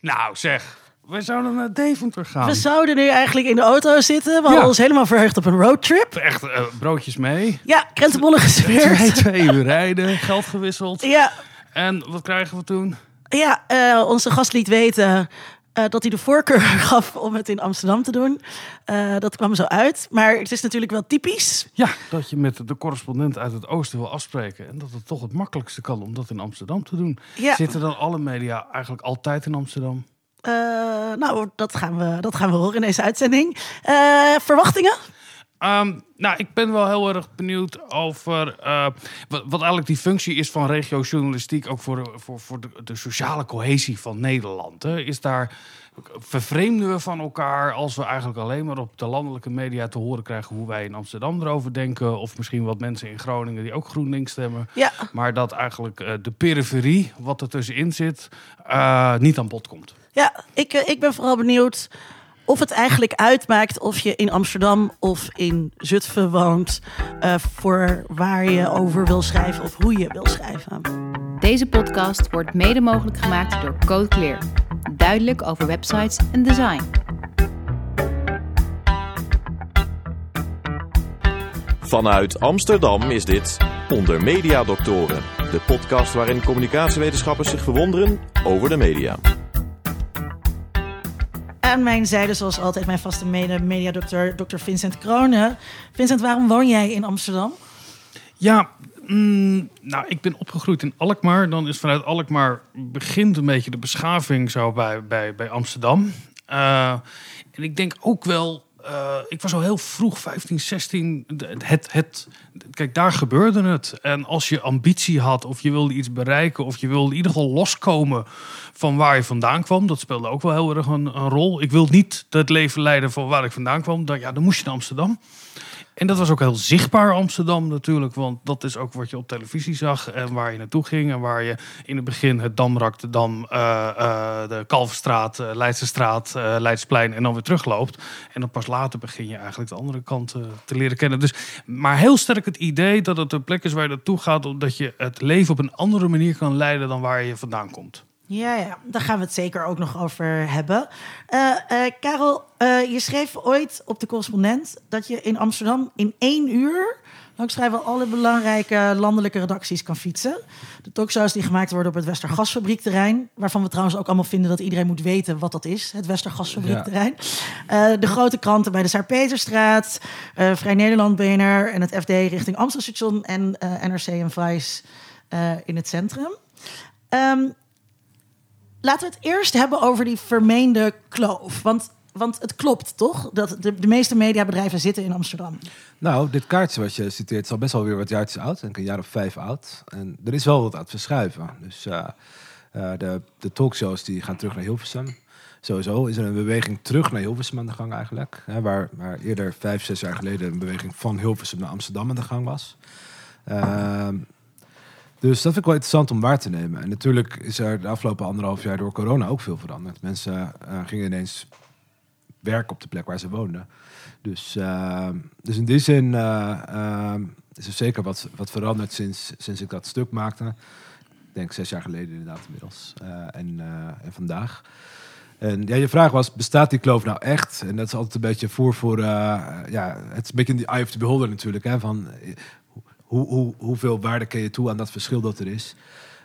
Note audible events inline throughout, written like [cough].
Nou zeg, we zouden naar Deventer gaan. We zouden nu eigenlijk in de auto zitten. We hadden Ja. ons helemaal verheugd op een roadtrip. Echt eh, broodjes mee. Ja, krentenbollen Twee, gesmeerd. twee uur rijden, geld gewisseld. Ja, En wat krijgen we toen? ja eh, onze gast liet weten eh, dat hij de voorkeur [laughs] gaf om het in Amsterdam te doen. Eh, dat kwam zo uit. Maar het is natuurlijk wel typisch. Ja, dat je met de correspondent uit het oosten wil afspreken. En dat het toch het makkelijkste kan om dat in Amsterdam te doen. Ja. Zitten dan alle media eigenlijk altijd in Amsterdam? Eh, nou, dat gaan, we, dat gaan we horen in deze uitzending. Verwachtingen? Ehm, nou, ik ben wel heel erg benieuwd over eh, wat, wat eigenlijk die functie is van regiojournalistiek, ook voor, voor, voor de, de sociale cohesie van Nederland. Hè. Is daar, vervreemden we van elkaar als we eigenlijk alleen maar op de landelijke media te horen krijgen hoe wij in Amsterdam erover denken, of misschien wat mensen in Groningen die ook GroenLinks stemmen, Ja, maar dat eigenlijk eh, de periferie, wat er tussenin zit, eh, niet aan bod komt. ja ik, ik ben vooral benieuwd of het eigenlijk uitmaakt of je in Amsterdam of in Zutphen woont. eh, voor waar je over wil schrijven of hoe je wil schrijven. Deze podcast wordt mede mogelijk gemaakt door Code Clear. Duidelijk over websites en design. Vanuit Amsterdam is dit Onder Media Doctoren, de podcast waarin communicatiewetenschappers zich verwonderen over de media. Aan mijn zijde, zoals altijd, mijn vaste mede mediadokter, Dr. Vincent Kronen. Vincent, waarom woon jij in Amsterdam? Ja, mm, nou, ik ben opgegroeid in Alkmaar. Dan is vanuit Alkmaar begint een beetje de beschaving zo bij, bij, bij Amsterdam. Eh, en ik denk ook wel, eh, ik was al heel vroeg, 15, 16. de- Het, het, kijk, daar gebeurde het. En als je ambitie had, of je wilde iets bereiken, of je wilde in ieder geval loskomen van waar je vandaan kwam, dat speelde ook wel heel erg een, een rol. Ik wil niet het leven leiden van waar ik vandaan kwam. Dan, ja, dan moest je naar Amsterdam. En dat was ook heel zichtbaar Amsterdam natuurlijk, want dat is ook wat je op televisie zag en waar je naartoe ging en waar je in het begin het Damrak, de Dam, eh, de Kalverstraat, uh, Leidsestraat, eh, Leidsplein en dan weer terugloopt. En dan pas later begin je eigenlijk de andere kant te leren kennen. Dus, maar heel sterk het idee dat het een plek is waar je naartoe gaat, omdat je het leven op een andere manier kan leiden dan waar je vandaan komt. Ja, ja, daar gaan we het zeker ook nog over hebben. Eh, eh, Karel, eh, je schreef ooit op de correspondent dat je in Amsterdam in één uur langs vrijwel alle belangrijke landelijke redacties kan fietsen. De talkshows die gemaakt worden op het Westergasfabriekterrein, waarvan we trouwens ook allemaal vinden dat iedereen moet weten wat dat is, het Westergasfabriekterrein. Eh, de grote kranten bij de Saar-Peterstraat, eh, Vrij Nederland, BNR en het FD richting Amstelstation en NRC en Vice in het centrum. Ehm, Laten we het eerst hebben over die vermeende kloof. Want, want het klopt toch? Dat de, meeste mediabedrijven zitten in Amsterdam. Nou, dit kaartje wat je citeert is al best wel weer wat jaartjes oud. Denk een jaar of vijf oud. En er is wel wat aan het verschuiven. Dus eh, eh, de, de talkshows die gaan terug naar Hilversum. Sowieso is er een beweging terug naar Hilversum aan de gang eigenlijk. Hè, waar, eerder vijf, zes jaar geleden een beweging van Hilversum naar Amsterdam aan de gang was. Ehm, dus dat vind ik wel interessant om waar te nemen. En natuurlijk is er de afgelopen anderhalf jaar door corona ook veel veranderd. Mensen eh, gingen ineens werken op de plek waar ze woonden. Dus, eh, dus in die zin eh, eh, is er zeker wat, wat veranderd sinds, sinds ik dat stuk maakte. Ik denk zes jaar geleden inderdaad inmiddels. En, en vandaag. En ja, je vraag was, bestaat die kloof nou echt? En dat is altijd een beetje voor voor... ja, het is een beetje in die eye of the beholder natuurlijk. Hè, van, hoe, hoe, hoeveel waarde ken je toe aan dat verschil dat er is?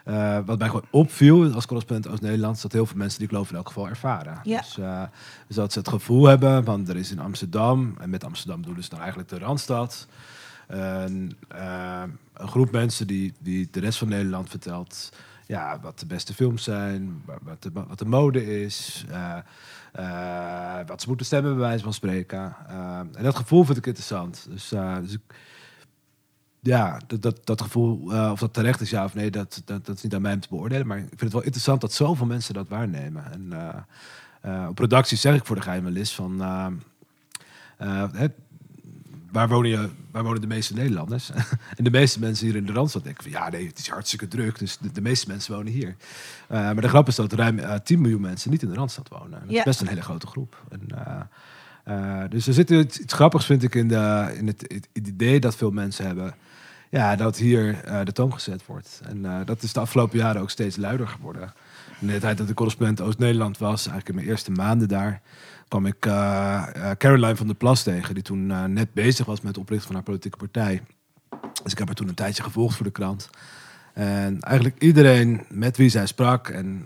Eh, wat mij gewoon opviel als correspondent Oost-Nederland... is dat heel veel mensen die kloof in elk geval ervaren. Ja. Dus, eh, dus dat ze het gevoel hebben van er is in Amsterdam... en met Amsterdam bedoelen ze dan eigenlijk de Randstad... een, eh, een groep mensen die, die de rest van Nederland vertelt... Ja, wat de beste films zijn, wa- wat de, wat de mode is... wat ze moeten stemmen, bij wijze van spreken. En dat gevoel vind ik interessant. Dus, dus ik, ja, dat, dat, dat gevoel, eh, of dat terecht is ja of nee, dat, dat, dat is niet aan mij om te beoordelen. Maar ik vind het wel interessant dat zoveel mensen dat waarnemen. En eh, eh, op productie zeg ik voor de geheime list van... hè, waar, wonen je, waar wonen de meeste Nederlanders? [laughs] en de meeste mensen hier in de Randstad denken van... ja, nee, het is hartstikke druk, dus de, de meeste mensen wonen hier. Maar de grap is dat ruim eh 10 miljoen mensen niet in de Randstad wonen. En dat Ja. is best een hele grote groep. En, dus er zit iets, iets grappigs, vind ik, in, de, in het, het idee dat veel mensen hebben... Ja, dat hier eh, de toon gezet wordt. En eh, dat is de afgelopen jaren ook steeds luider geworden. In de tijd dat ik correspondent Oost-Nederland was, eigenlijk in mijn eerste maanden daar, kwam ik eh, Caroline van der Plas tegen, die toen net bezig was met het oprichten van haar politieke partij. Dus ik heb haar toen een tijdje gevolgd voor de krant. En eigenlijk iedereen met wie zij sprak, en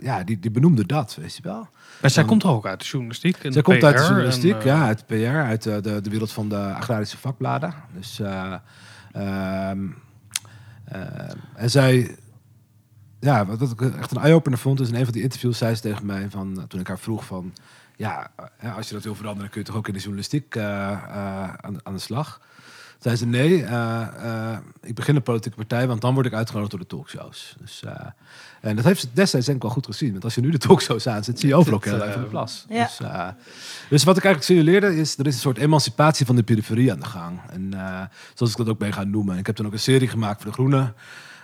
ja, die, die benoemde dat, weet je wel. Maar zij komt toch ook uit de journalistiek? en Zij de komt uit de PR journalistiek, en, ja, uit de PR, uit de, de wereld van de agrarische vakbladen. Dus, en zij, ja, wat, ik echt een eye-opener vond, is in een van die interviews zei ze tegen mij, van, eh, toen ik haar vroeg van, ja, eh, als je dat wil veranderen, kun je toch ook in de journalistiek eh, aan, aan de slag. Zei ze nee, eh, eh, ik begin een politieke partij, want dan word ik uitgenodigd door de talkshows. Dus, eh, en dat heeft ze destijds denk ik wel goed gezien. Want als je nu de talkshows aanzet, zie je overal Caroline eh, van der Plas. Ja. Dus, eh, dus wat ik eigenlijk signaleerde is, er is een soort emancipatie van de periferie aan de gang. En eh, zoals ik dat ook ben gaan noemen. Ik heb toen ook een serie gemaakt voor De Groene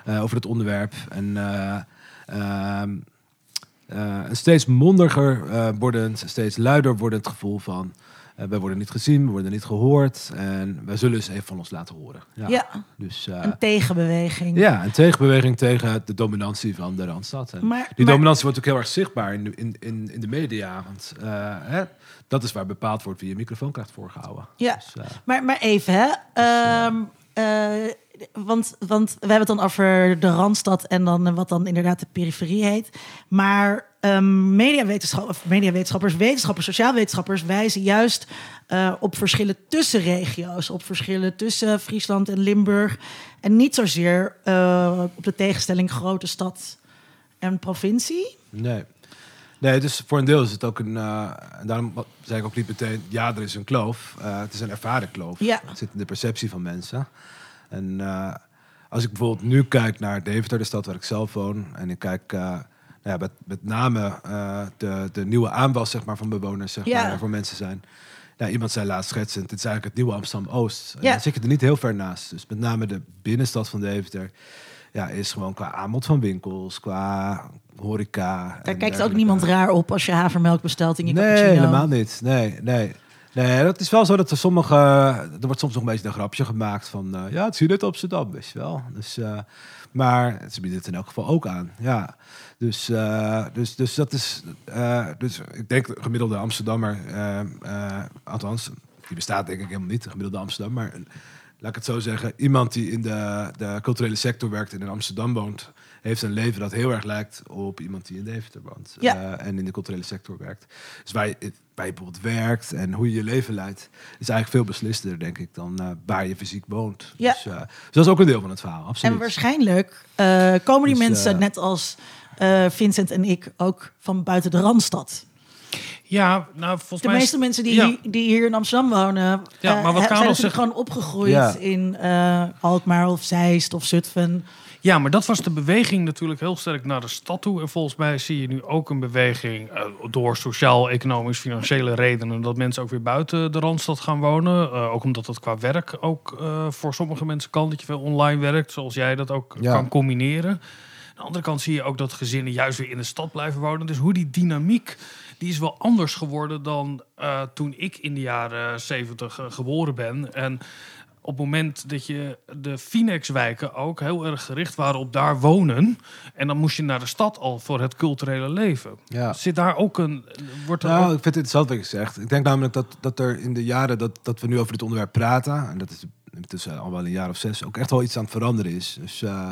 eh, over het onderwerp. En eh, ehm, eh, een steeds mondiger eh, wordend, steeds luider wordend gevoel van... eh, wij worden niet gezien, we worden niet gehoord. En wij zullen eens even van ons laten horen. Ja. Ja, Dus, eh, een tegenbeweging. ja, een tegenbeweging tegen de dominantie van de Randstad. En Maar, die maar- dominantie wordt ook heel erg zichtbaar in de, in, in, in de media. Want eh, hè, dat is waar bepaald wordt wie je microfoon krijgt voorgehouden. Ja. Dus, Maar, maar even, hè. Ehm, eh, want, want we hebben het dan over de Randstad en dan wat dan inderdaad de periferie heet. Maar ehm mediawetenschap, of mediawetenschappers, wetenschappers, sociaalwetenschappers wijzen juist eh, op verschillen tussen regio's. Op verschillen tussen Friesland en Limburg. En niet zozeer eh, op de tegenstelling grote stad en provincie. nee. Nee, dus voor een deel is het ook een... eh, en daarom zei ik ook niet meteen... Ja, er is een kloof. Het is een ervaren kloof. Ja. Het zit in de perceptie van mensen. En als ik bijvoorbeeld nu kijk naar Deventer, de stad waar ik zelf woon... en ik kijk ja, met, met name eh, de, de nieuwe aanwas zeg maar, van bewoners... Zeg Ja. maar, waarvoor mensen zijn... Ja, iemand zei laatst schetsend, dit is eigenlijk het nieuwe Amsterdam-Oost. En Ja. Dan zit je er niet heel ver naast. Dus met name de binnenstad van Deventer... Ja, is gewoon qua aanbod van winkels, qua horeca. Daar kijkt ook niemand raar op als je havermelk bestelt in je Nee, cappuccino. helemaal niet. Nee, nee. Nee, dat is wel zo dat er sommige... Er wordt soms nog een beetje een grapje gemaakt van... eh, ja, het je net Amsterdam, weet je wel. Dus, eh, maar ze bieden het in elk geval ook aan, ja. Dus, eh, dus, dus dat is... dus ik denk de gemiddelde Amsterdammer... althans, die bestaat denk ik helemaal niet, de gemiddelde Amsterdam. Maar laat ik het zo zeggen... Iemand die in de, de culturele sector werkt en in Amsterdam woont... heeft een leven dat heel erg lijkt op iemand die in Deventer woont. Ja. eh, en in de culturele sector werkt. Dus waar je, waar je bijvoorbeeld werkt en hoe je je leven leidt... is eigenlijk veel beslissender, denk ik, dan eh, waar je fysiek woont. Ja. Dus, eh, dus dat is ook een deel van het verhaal, absoluut. En waarschijnlijk eh, komen die Dus, mensen, net als eh, Vincent en ik, ook van buiten de Randstad. Ja, nou volgens De mij... is- meeste mensen die, ja. die hier in Amsterdam wonen, Ja, eh, maar wat zijn Karel natuurlijk zegt- gewoon opgegroeid Ja. in eh, Alkmaar of Zeist of Zutphen. Ja, maar dat was de beweging natuurlijk heel sterk naar de stad toe. En volgens mij zie je nu ook een beweging eh, door sociaal, economisch, financiële redenen... dat mensen ook weer buiten de Randstad gaan wonen. Eh, ook omdat dat qua werk ook eh, voor sommige mensen kan. Dat je veel online werkt, zoals jij dat ook Ja. kan combineren. Aan de andere kant zie je ook dat gezinnen juist weer in de stad blijven wonen. Dus hoe die dynamiek, die is wel anders geworden dan toen ik in de jaren zeventig geboren ben. En op het moment dat je de Finex-wijken ook heel erg gericht waren op daar wonen. En dan moest je naar de stad al voor het culturele leven. Ja. Zit daar ook een. Wordt er Nou, ook- ik vind het interessant wat je zegt. Ik denk namelijk dat, dat er in de jaren dat, dat we nu over dit onderwerp praten... en dat is intussen al wel een jaar of zes... ook echt wel iets aan het veranderen is. Dus eh,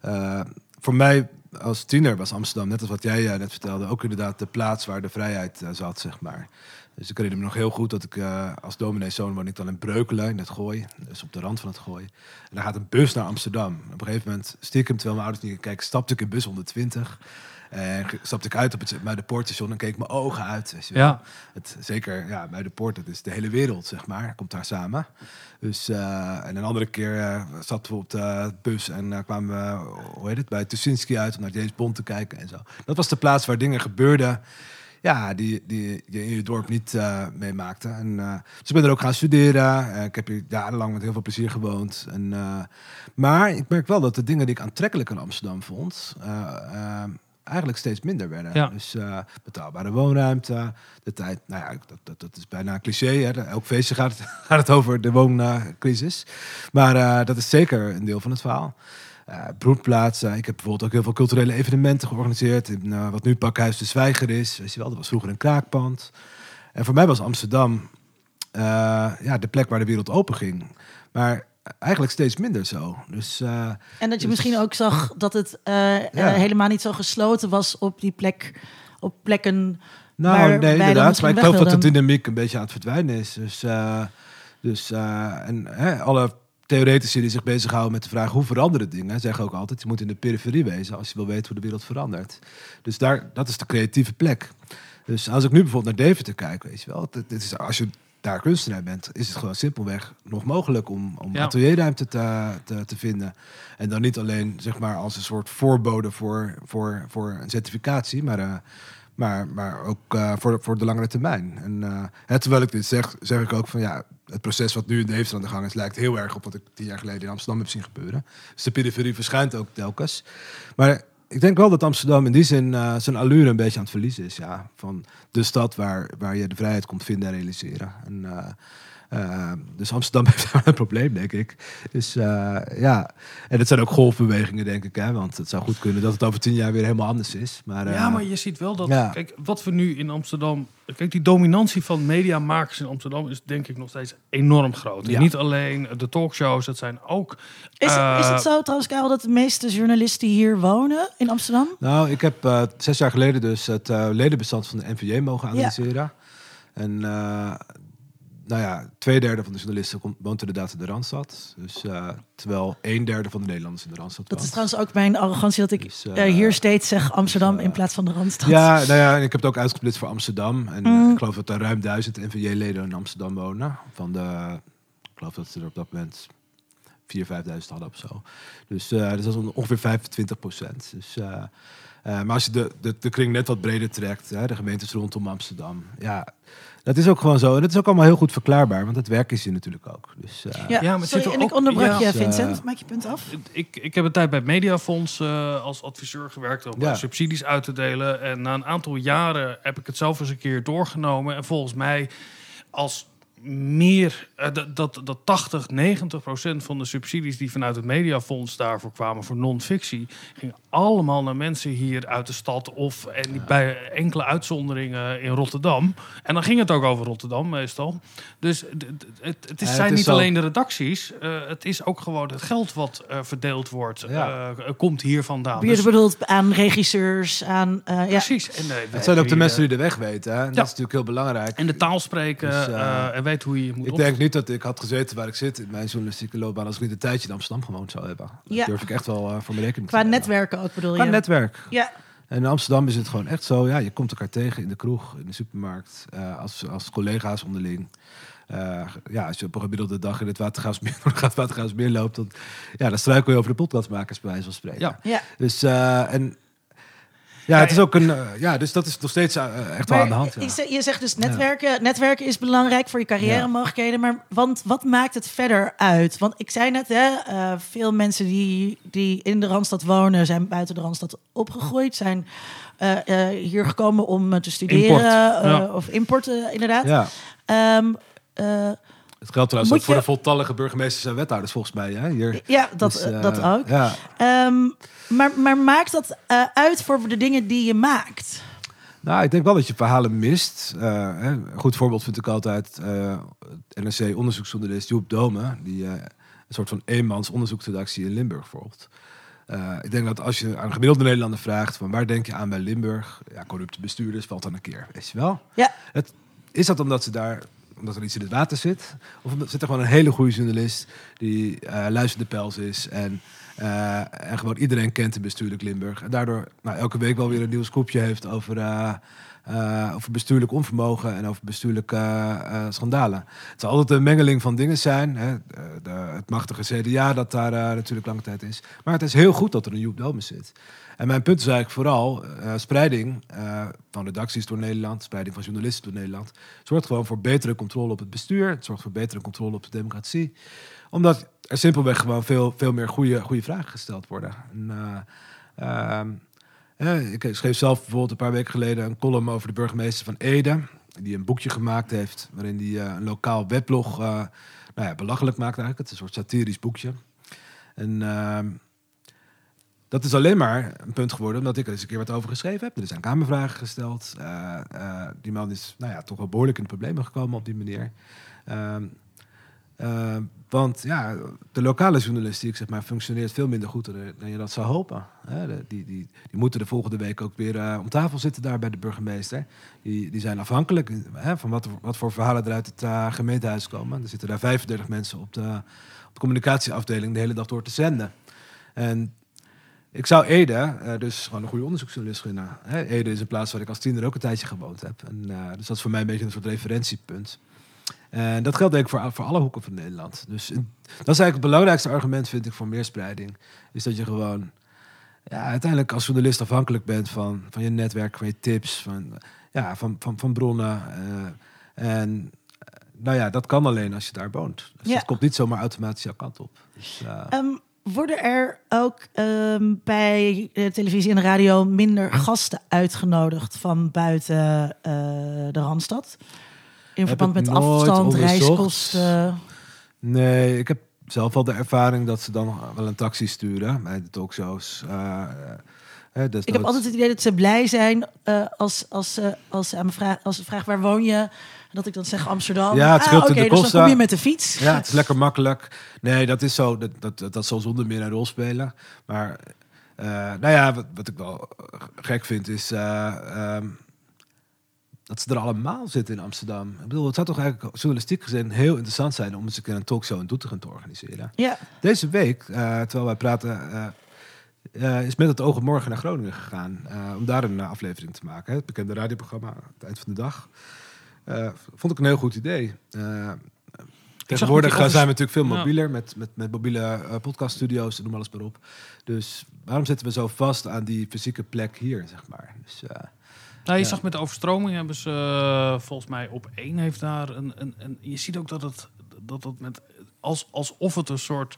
eh, voor mij als tiener was Amsterdam, net als wat jij eh, net vertelde... ook inderdaad de plaats waar de vrijheid zat, zeg maar. Dus ik herinner me nog heel goed dat ik eh, als domineeszoon woon ik dan in Breukelen, in het Gooi. Dus op de rand van het Gooi. En daar gaat een bus naar Amsterdam. Op een gegeven moment, stiekem, terwijl mijn ouders niet kijken... stapte ik in bus 120... En stapte ik uit op het Muiderpoortstation en keek mijn ogen uit. Weet je wel. Ja. Het, zeker, ja, Muiderpoort, dat is de hele wereld, zeg maar. Komt daar samen. Dus, eh, en een andere keer zat we op de bus en eh, kwamen we, hoe heet het, bij Tuschinski uit om naar James Bond te kijken en zo. Dat was de plaats waar dingen gebeurden, ja, die, die je in je dorp niet eh, meemaakte. En, eh, dus ik ben er ook gaan studeren. Eh, ik heb hier jarenlang met heel veel plezier gewoond. En, maar ik merk wel dat de dingen die ik aantrekkelijk aan Amsterdam vond, eigenlijk steeds minder werden. Ja. Dus betaalbare woonruimte, de tijd, nou ja, dat, dat, dat is bijna een cliché. Hè? Elk feestje gaat, [laughs] gaat het over de wooncrisis. Maar dat is zeker een deel van het verhaal. Eh, broedplaatsen. Ik heb bijvoorbeeld ook heel veel culturele evenementen georganiseerd. In, eh, wat nu Pakhuis de Zwijger is. Weet je wel, dat was vroeger een kraakpand. En voor mij was Amsterdam eh, ja, de plek waar de wereld open ging. Maar eigenlijk steeds minder zo. Dus, En dat je Dus- misschien ook zag dat het helemaal niet zo gesloten was op die plek, op plekken. Nou, Waar nee, inderdaad. Maar ik geloof dat de dynamiek een beetje aan het verdwijnen is. Dus, dus en hè, alle theoretici die zich bezighouden met de vraag hoe veranderen dingen, zeggen ook altijd: je moet in de periferie wezen als je wil weten hoe de wereld verandert. Dus daar, dat is de creatieve plek. Dus als ik nu bijvoorbeeld naar Deventer kijk, weet je wel, dit, is, als je daar kunstenaar bent, is het gewoon simpelweg nog mogelijk om, om Ja. atelierruimte te, te, te vinden. En dan niet alleen zeg maar als een soort voorbode voor, voor, voor een certificatie, maar, eh, maar, maar ook eh, voor, de- voor de langere termijn. En hè, terwijl ik dit zeg, zeg ik ook van ja, het proces wat nu in Deventer aan de gang is, lijkt heel erg op wat ik tien jaar geleden in Amsterdam heb zien gebeuren. Dus de periferie verschijnt ook telkens. Maar ik denk wel dat Amsterdam in die zin eh, zijn allure een beetje aan het verliezen is. Ja, van de stad waar, waar je de vrijheid komt vinden en realiseren. En, eh, eh, dus Amsterdam [laughs] heeft daar een probleem, denk ik. Dus eh, ja, en het zijn ook golfbewegingen, denk ik. Hè? Want het zou goed kunnen dat het over tien jaar weer helemaal anders is. Maar, Ja, eh, maar je ziet wel dat. ja. Kijk, wat we nu in Amsterdam. Kijk, die dominantie van mediamakers in Amsterdam is denk ik nog steeds enorm groot. Ja. niet alleen de talkshows, dat zijn ook. Is, eh, is het zo trouwens, Karel, dat de meeste journalisten hier wonen in Amsterdam? Nou, ik heb eh, zes jaar geleden dus het eh, ledenbestand van de NVJ mogen analyseren. En eh, nou ja, twee derde van de journalisten komt, woont inderdaad in de Randstad. Dus, eh, terwijl een derde van de Nederlanders in de Randstad Dat is trouwens ook mijn arrogantie dat ik Dus, eh, hier steeds zeg Amsterdam eh, in plaats van de Randstad. Ja, nou ja, en ik heb het ook uitgesplitst voor Amsterdam. En Mm. ik geloof dat er ruim duizend NVJ-leden in Amsterdam wonen. Van de, ik geloof dat ze er op dat moment 4.000, 5.000 hadden of zo. Dus, dus dat is ongeveer 25 procent. Dus, maar als je de, de, de kring net wat breder trekt, hè, de gemeentes rondom Amsterdam. Ja, dat is ook gewoon zo. En dat is ook allemaal heel goed verklaarbaar, want het werk is hier natuurlijk ook. Dus, eh, Ja, Ja, maar sorry, zit er en ik onderbrak ja. je, Dus, eh, Vincent. Maak je punt af. Ik, ik heb een tijd bij het Mediafonds eh, als adviseur gewerkt om Ja. eh, subsidies uit te delen. En na een aantal jaren heb ik het zelf eens een keer doorgenomen. En volgens mij als meer, eh, dat, dat, dat 80, 90 procent van de subsidies die vanuit het Mediafonds daarvoor kwamen voor non-fictie, gingen allemaal naar mensen hier uit de stad of en die bij enkele uitzonderingen in Rotterdam. En dan ging het ook over Rotterdam meestal. Dus het, het, is, Ja, zijn het is niet alleen de redacties, eh, het is ook gewoon het geld wat eh, verdeeld wordt, Ja. eh, komt hier vandaan. Je Dus- bedoelt aan regisseurs, aan... eh, ja. precies. En, het zijn ook de mensen die de weg weten. Hè? En Dat is natuurlijk heel belangrijk. en de taal spreken Dus, weet hoe je je moet Ik denk niet dat ik had gezeten waar ik zit in mijn journalistieke loopbaan als ik niet een tijdje in Amsterdam gewoond zou hebben. Dat Ja. durf ik echt wel eh, voor mijn rekening Qua te netwerken ook bedoel Qua je? netwerk. Ja, En in Amsterdam is het gewoon echt zo, ja, je komt elkaar tegen in de kroeg, in de supermarkt, eh, als, als collega's onderling. Eh, ja, als je op een gemiddelde dag in het Watergraafsmeer, het [laughs] Watergraafsmeer loopt, dan, ja, dan struikel je over de podcastmakers bij wijze van spreken. Ja. ja. Dus, eh, en ja, het is ook een, eh, ja, dus dat is nog steeds eh, echt wel aan de hand. Ja. je zegt dus netwerken, netwerken is belangrijk voor je carrière mogelijkheden. Maar want wat maakt het verder uit? Want ik zei net, hè, eh, veel mensen die, die in de Randstad wonen, zijn buiten de Randstad opgegroeid, zijn eh, eh, hier gekomen om eh, te studeren. Import, eh, ja. Of importen, inderdaad. Ja, Ehm, eh, het geldt trouwens ook voor de voltallige burgemeesters en wethouders volgens mij. Hè? Hier, ja, dat, Dus, eh, dat ook. Ja. Ehm, maar, maar maakt dat eh, uit voor de dingen die je maakt? Nou, ik denk wel dat je verhalen mist. Eh, hè, een goed voorbeeld vind ik altijd eh NRC-onderzoeksjournalist Joep Dome, die eh, een soort van eenmans onderzoeksredactie in Limburg volgt. Eh, ik denk dat als je aan een gemiddelde Nederlander vraagt van waar denk je aan bij Limburg, ja, corrupte bestuurders valt dan een keer, weet je wel. Ja. Het, is dat omdat ze daar omdat er iets in het water zit? Of zit er gewoon een hele goede journalist die eh luisterende pels is en, eh, en gewoon iedereen kent in bestuurlijk Limburg. En daardoor nou, elke week wel weer een nieuw scoopje heeft over, eh, over bestuurlijk onvermogen en over bestuurlijke schandalen. Het zal altijd een mengeling van dingen zijn. Hè? De, de- het machtige CDA dat daar natuurlijk lange tijd is. Maar het is heel goed dat er een Joep Domen zit. En mijn punt is eigenlijk vooral eh, spreiding eh, van redacties door Nederland, spreiding van journalisten door Nederland. Zorgt gewoon voor betere controle op het bestuur. Het zorgt voor betere controle op de democratie. Omdat er simpelweg gewoon veel, veel meer goede, goede vragen gesteld worden. En, eh, ehm, eh, ik schreef zelf bijvoorbeeld een paar weken geleden een column over de burgemeester van Ede. Die een boekje gemaakt heeft waarin hij een lokaal weblog nou ja, belachelijk maakt eigenlijk. Het is een soort satirisch boekje. En ehm, dat is alleen maar een punt geworden omdat ik er eens een keer wat over geschreven heb. Er zijn kamervragen gesteld. Eh, eh, die man is nou ja, toch wel behoorlijk in de problemen gekomen op die manier. Ehm, eh, want ja, de lokale journalistiek zeg maar, functioneert veel minder goed dan, je dat zou hopen. Die, die, die moeten de volgende week ook weer om tafel zitten daar bij de burgemeester. Die, die zijn afhankelijk van wat, wat voor verhalen er uit het eh, gemeentehuis komen. Er zitten daar 35 mensen op de, op de communicatieafdeling de hele dag door te zenden. En ik zou Ede, eh, dus gewoon een goede onderzoeksjournalist vinden. Hè, Ede is een plaats waar ik als tiener ook een tijdje gewoond heb. En, eh, dus dat is voor mij een beetje een soort referentiepunt. En dat geldt denk ik voor, voor alle hoeken van Nederland. Dus dat is eigenlijk het belangrijkste argument, vind ik, voor meer spreiding. Is dat je gewoon ja, uiteindelijk als journalist afhankelijk bent van, van je netwerk, van je tips, van, ja, van, van, van bronnen. eh, en nou ja, dat kan alleen als je daar woont. Dus Ja. dat komt niet zomaar automatisch jouw kant op. Dus, eh, Ehm, worden er ook ehm, bij de televisie en de radio minder gasten uitgenodigd van buiten eh, de Randstad? In verband met afstand, onderzocht. reiskosten. Nee, ik heb zelf wel de ervaring dat ze dan wel een taxi sturen bij de talkshows. Eh, eh, hè, dus Ik heb altijd het idee dat ze blij zijn eh, als, als, als, ze aan me vragen, als ze vragen waar woon je? Dat ik dan zeg Amsterdam. Ja, het scheelt ah, in oké, de dus dan kom je met de fiets. Ja, het is lekker makkelijk. Nee, dat is zo. Dat, dat, dat, zal zonder meer een rol spelen. Maar eh, nou ja, wat, wat ik wel gek vind is eh, ehm, dat ze er allemaal zitten in Amsterdam. Ik bedoel, het zou toch eigenlijk journalistiek gezien heel interessant zijn om eens een keer een talkshow in Doetinchem te organiseren. Ja, Deze week, eh, terwijl wij praten, is met het oog op morgen naar Groningen gegaan. om daar een aflevering te maken. Hè, het bekende radioprogramma het eind van de dag. Eh, vond ik een heel goed idee. Eh, tegenwoordig dat zijn we natuurlijk veel Ja. mobieler met, met, met mobiele eh, podcaststudio's en noem alles maar op. Dus waarom zitten we zo vast aan die fysieke plek hier, zeg maar? Dus, Nou, je Ja. zag met de overstroming hebben ze volgens mij op één heeft daar een, een, een je ziet ook dat het dat het met als, alsof het een soort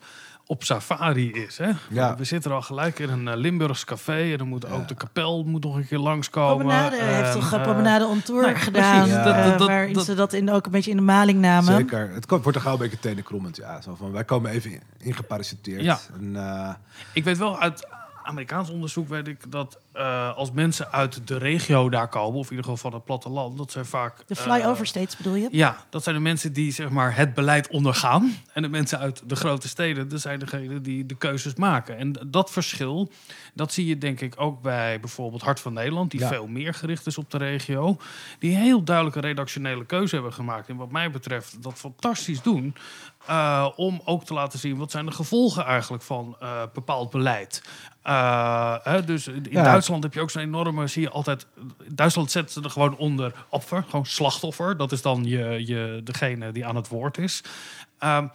op safari is. Hè? Ja. We zitten al gelijk in een eh, Limburgs café en dan moet Ja. ook de kapel moet nog een keer langskomen. Promenade heeft En, toch uh, Promenade on Tour gedaan. precies. Dat- dat- dat- waarin dat- ze dat in, ook een beetje in de maling namen. zeker. Het wordt er gauw een beetje tenenkrommend. Ja, zo van, wij komen even in- ingeparasiteerd. Ja. En, eh, Ik weet wel uit Amerikaans onderzoek weet ik dat eh, als mensen uit de regio daar komen, of in ieder geval van het platteland, dat zijn vaak De flyover states bedoel je? Ja, dat zijn de mensen die zeg maar, het beleid ondergaan. En de mensen uit de grote steden, dat zijn degenen die de keuzes maken. En dat verschil, dat zie je denk ik ook bij bijvoorbeeld Hart van Nederland... die Ja. veel meer gericht is op de regio. Die een heel duidelijke redactionele keuze hebben gemaakt. En wat mij betreft dat fantastisch doen... eh, om ook te laten zien wat zijn de gevolgen eigenlijk van eh, bepaald beleid. Eh, hè, dus in Ja. Duitsland heb je ook zo'n enorme, zie je altijd. In Duitsland zetten ze er gewoon onder opfer, gewoon slachtoffer. Dat is dan je, je, degene die aan het woord is. Ehm,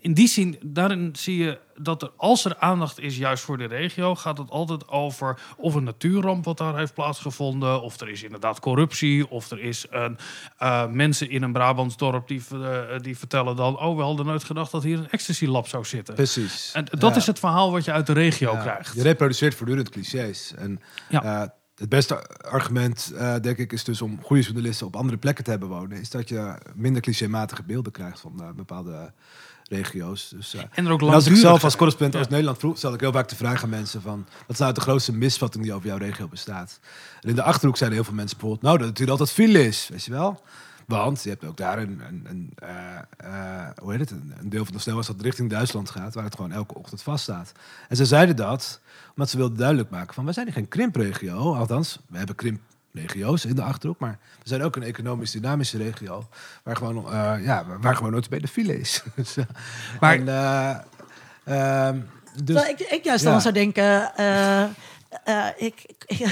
in, die zin, daarin zie je dat er, als er aandacht is juist voor de regio, gaat het altijd over of een natuurramp wat daar heeft plaatsgevonden, of er is inderdaad corruptie, of er is een, eh, mensen in een Brabants dorp die, eh, die vertellen dan, oh, we hadden nooit gedacht dat hier een ecstasy lab zou zitten. precies. En dat Ja. is het verhaal wat je uit de regio Ja, Je reproduceert voortdurend clichés. En Ja. eh, het beste argument, eh, denk ik, is dus om goede journalisten op andere plekken te hebben wonen. Is dat je minder clichématige beelden krijgt van eh, bepaalde regio's. Dus, En er ook en als ik zelf als correspondent Ja. Oost-Nederland vroeg, stel ik heel vaak de vraag aan mensen van... wat is nou de grootste misvatting die over jouw regio bestaat? En in de Achterhoek zeiden heel veel mensen bijvoorbeeld... nou, dat het hier altijd file is, weet je wel? Want je hebt ook daar een, een, een, eh, eh, hoe heet het, een, een deel van de snelheid dat richting Duitsland gaat... waar het gewoon elke ochtend vaststaat. En ze zeiden dat omdat ze wilden duidelijk maken van... we zijn geen krimpregio, althans, we hebben krimpregio's in de Achterhoek... maar we zijn ook een economisch dynamische regio... waar gewoon, eh, ja, waar gewoon nooit bij de file is. [laughs] Dus, Maar- en, eh, ehm, dus, ik, ik juist Ja. dan zou denken. Eh, ik, ik, [laughs]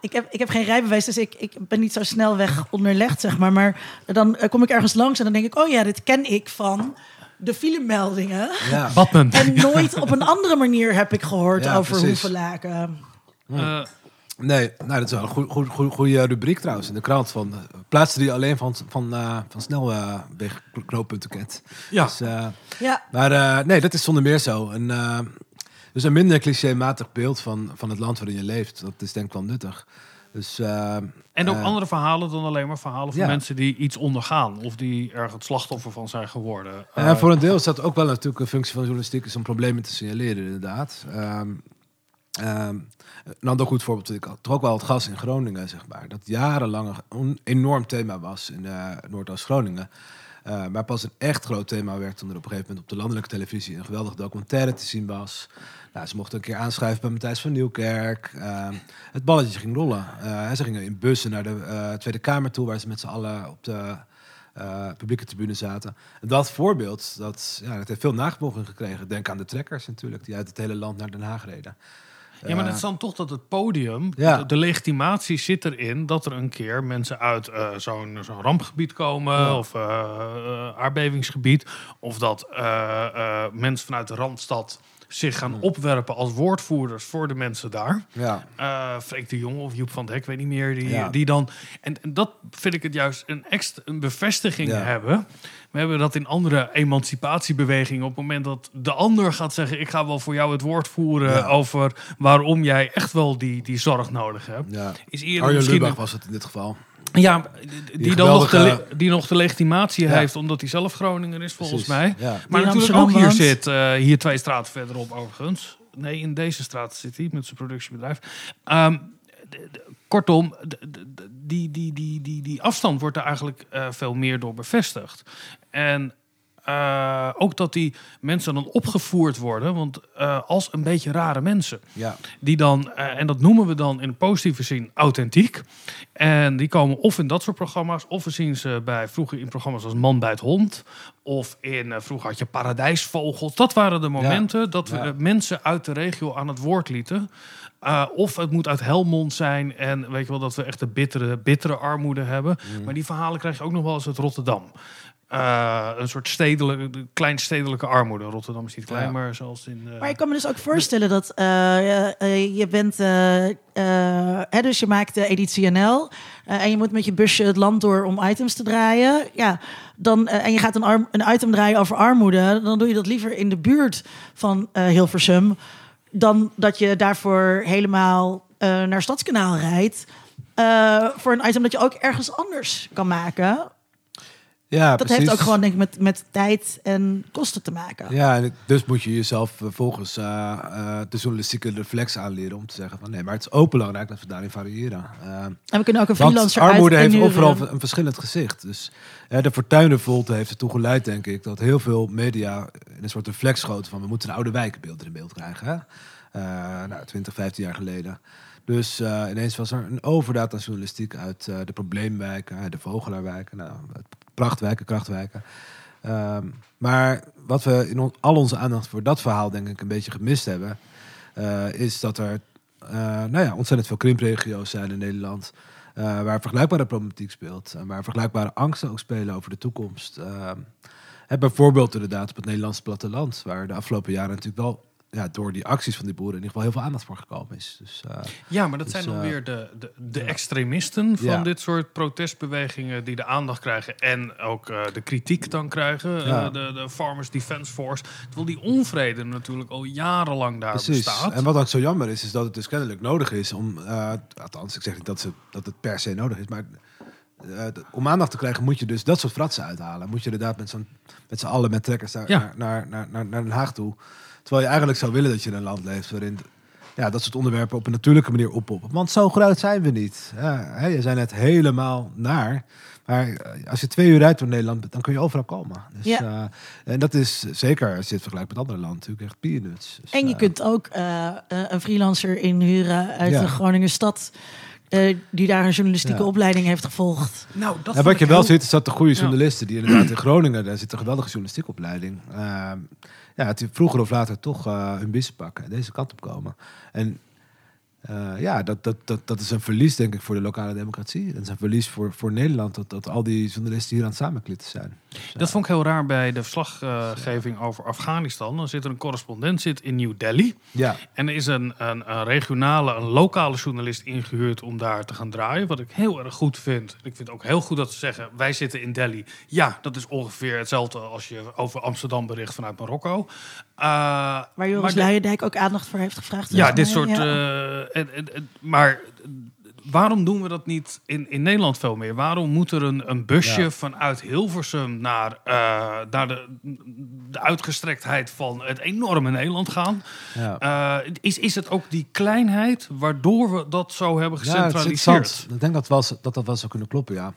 ik, heb, ik heb geen rijbewijs, dus ik, ik ben niet zo snel weg onderlegd, zeg maar. Maar dan eh, kom ik ergens langs en dan denk ik, oh ja, dit ken ik van de filemeldingen. ja. [laughs] Batman. En nooit op een andere manier heb ik gehoord Ja, over precies. Hoevelaken. Eh, Nee, nou, dat is wel een goede goed, goed, goede rubriek trouwens in de krant. Van, plaatsen die alleen van, van, eh, van snelwegknooppunten kent. ja. Dus, eh, Ja, maar eh, nee, dat is zonder meer zo. En, eh, dus een minder clichématig beeld van, van het land waarin je leeft. Dat is denk ik wel nuttig. Dus, eh, En ook eh, andere verhalen dan alleen maar verhalen van ja. mensen die iets ondergaan. Of die er het slachtoffer van zijn geworden. En Eh, voor een deel is dat ook wel natuurlijk een functie van journalistiek, is om problemen te signaleren, inderdaad. Ehm, Ehm, een ander goed voorbeeld, ik had toch ook wel het gas in Groningen, zeg maar. Dat jarenlang een enorm thema was in Noordoost-Groningen. Uh, maar pas een echt groot thema werd toen er op een gegeven moment op de landelijke televisie een geweldige documentaire te zien was. Nou, ze mochten een keer aanschrijven bij Matthijs van Nieuwkerk. Uh, het balletje ging rollen. Uh, ze gingen in bussen naar de Tweede Kamer toe, waar ze met z'n allen op de publieke tribune zaten. En dat voorbeeld, dat, ja, dat heeft veel nagevolging gekregen. Denk aan de trekkers natuurlijk, die uit het hele land naar Den Haag reden. Ja, maar het is dan toch dat het podium, de, de, legitimatie zit erin dat er een keer mensen uit uh, zo'n zo'n rampgebied komen of uh, aardbevingsgebied, of dat mensen vanuit de randstad zich gaan opwerpen als woordvoerders voor de mensen daar. Ja. Uh, Freek de Jong of Joep van het Hek, weet niet meer. Die, die dan, en, dat vind ik het juist een extra een bevestiging hebben. We hebben dat in andere emancipatiebewegingen. Op het moment dat de ander gaat zeggen: Ik ga wel voor jou het woord voeren over waarom jij echt wel die, die zorg nodig hebt. Ja. Is eerder Arjen misschien Lubach was het in dit geval. Ja, die, dan nog de, die nog de legitimatie heeft, omdat hij zelf Groninger is, volgens mij. Ja. Maar natuurlijk ook hier zit, uh, hier twee straten verderop overigens. Nee, in deze straat zit hij met zijn productiebedrijf. Um, kortom, die, die, die, die, die afstand wordt er eigenlijk uh, veel meer door bevestigd. En uh, ook dat die mensen dan opgevoerd worden, want uh, als een beetje rare mensen. Ja. Die dan, uh, en dat noemen we dan in positieve zin authentiek. En die komen of in dat soort programma's, of we zien ze bij vroeger in programma's als Man bij het Hond. Of in, vroeger had je Paradijsvogels. Dat waren de momenten ja. dat we ja. mensen uit de regio aan het woord lieten. Uh, of het moet uit Helmond zijn. En weet je wel dat we echt de bittere, bittere armoede hebben. Mm. Maar die verhalen krijg je ook nog wel eens uit Rotterdam. Uh, een soort stedelijke, kleinstedelijke armoede. Rotterdam is niet klein, ja. maar zoals in. Uh... Maar ik kan me dus ook voorstellen dat uh, je bent. hè, dus je maakt de editie NL. en je moet met je busje het land door om items te draaien. Ja, dan, en je gaat een, arm, een item draaien over armoede. Dan doe je dat liever in de buurt van Hilversum. Dan dat je daarvoor helemaal naar Stadskanaal rijdt. voor een item dat je ook ergens anders kan maken. Ja, dat precies. heeft ook gewoon denk ik met, met tijd en kosten te maken. Ja, dus moet je jezelf volgens uh, uh, de journalistieke reflex aanleren om te zeggen van nee, maar het is ook belangrijk dat we daarin variëren. Uh, en we kunnen ook een freelancer armoede heeft overal een verschillend gezicht. Dus de Fortuinenvolte heeft ertoe geleid, denk ik, dat heel veel media in een soort reflex schoten van we moeten een oude wijkenbeeld in beeld krijgen. Hè? nou, 20, 15 jaar geleden. Dus uh, ineens was er een overdaad aan journalistiek uit uh, de probleemwijken, de vogelaarwijken, nou, prachtwijken, krachtwijken. Um, maar wat we in al onze aandacht voor dat verhaal denk ik een beetje gemist hebben, uh, is dat er nou ja, ontzettend veel krimpregio's zijn in Nederland. waar vergelijkbare problematiek speelt. En waar vergelijkbare angsten ook spelen over de toekomst. Ehm, bijvoorbeeld inderdaad op het Nederlandse platteland. Waar de afgelopen jaren natuurlijk wel ja, door die acties van die boeren in ieder geval heel veel aandacht voor gekomen is. Dus, uh, ja, maar dat dus, zijn dan uh, weer de, de, de extremisten van Ja. dit soort protestbewegingen die de aandacht krijgen en ook uh, de kritiek dan krijgen. Ja. De, de Farmers Defence Force. Terwijl die onvrede natuurlijk al jarenlang daar Precies. bestaat. En wat ook zo jammer is, is dat het dus kennelijk nodig is om, althans, ik zeg niet dat, ze, dat het per se nodig is, maar uh, om aandacht te krijgen moet je dus dat soort fratsen uithalen. Moet je inderdaad met, zo'n, met z'n allen met trekkers daar, Ja. naar, naar, naar, naar, naar Den Haag toe. Terwijl je eigenlijk zou willen dat je in een land leeft waarin ja, dat soort onderwerpen op een natuurlijke manier oppoppen. Want zo groot zijn we niet. Ja, hè, je zijn net helemaal naar. Maar eh, als je twee uur rijdt door Nederland, dan kun je overal komen. Dus, Ja. eh, en dat is zeker, als je het vergelijkt met andere landen, natuurlijk echt peanuts. Dus, En je eh, kunt ook een freelancer inhuren uit Ja. de Groningen stad. eh, die daar een journalistieke Ja. opleiding heeft gevolgd. Nou, dat vond wat ik je wel heel- ziet, is dat de goede Ja. journalisten die inderdaad in Groningen, daar zit een geweldige journalistieke opleiding. ehm, ja, vroeger of later toch eh hun bissen pakken en deze kant op komen. En eh, ja, dat, dat, dat, dat is een verlies, denk ik, voor de lokale democratie. Dat is een verlies voor, voor Nederland, dat, dat al die journalisten hier aan het samenklitten zijn. Dus, Dat vond ik heel raar bij de verslaggeving over Afghanistan. Dan zit er een correspondent zit in New Delhi. ja, En er is een, een, een regionale, een lokale journalist ingehuurd om daar te gaan draaien. Wat ik heel erg goed vind. Ik vind het ook heel goed dat ze zeggen, wij zitten in Delhi. Ja, dat is ongeveer hetzelfde als je over Amsterdam bericht vanuit Marokko. Uh, Waar Joris Luijendijk ook aandacht voor heeft gevraagd. ja, dit mij. soort. Ja. eh, en, en, en- maar waarom doen we dat niet in, in Nederland veel meer? Waarom moet er een, een busje Ja. vanuit Hilversum naar, eh, naar de, de uitgestrektheid van het enorme Nederland gaan? Ja. Eh, is, is het ook die kleinheid waardoor we dat zo hebben Ja, het is gecentraliseerd? interessant. Ik denk dat, wel, dat dat wel zou kunnen kloppen, ja.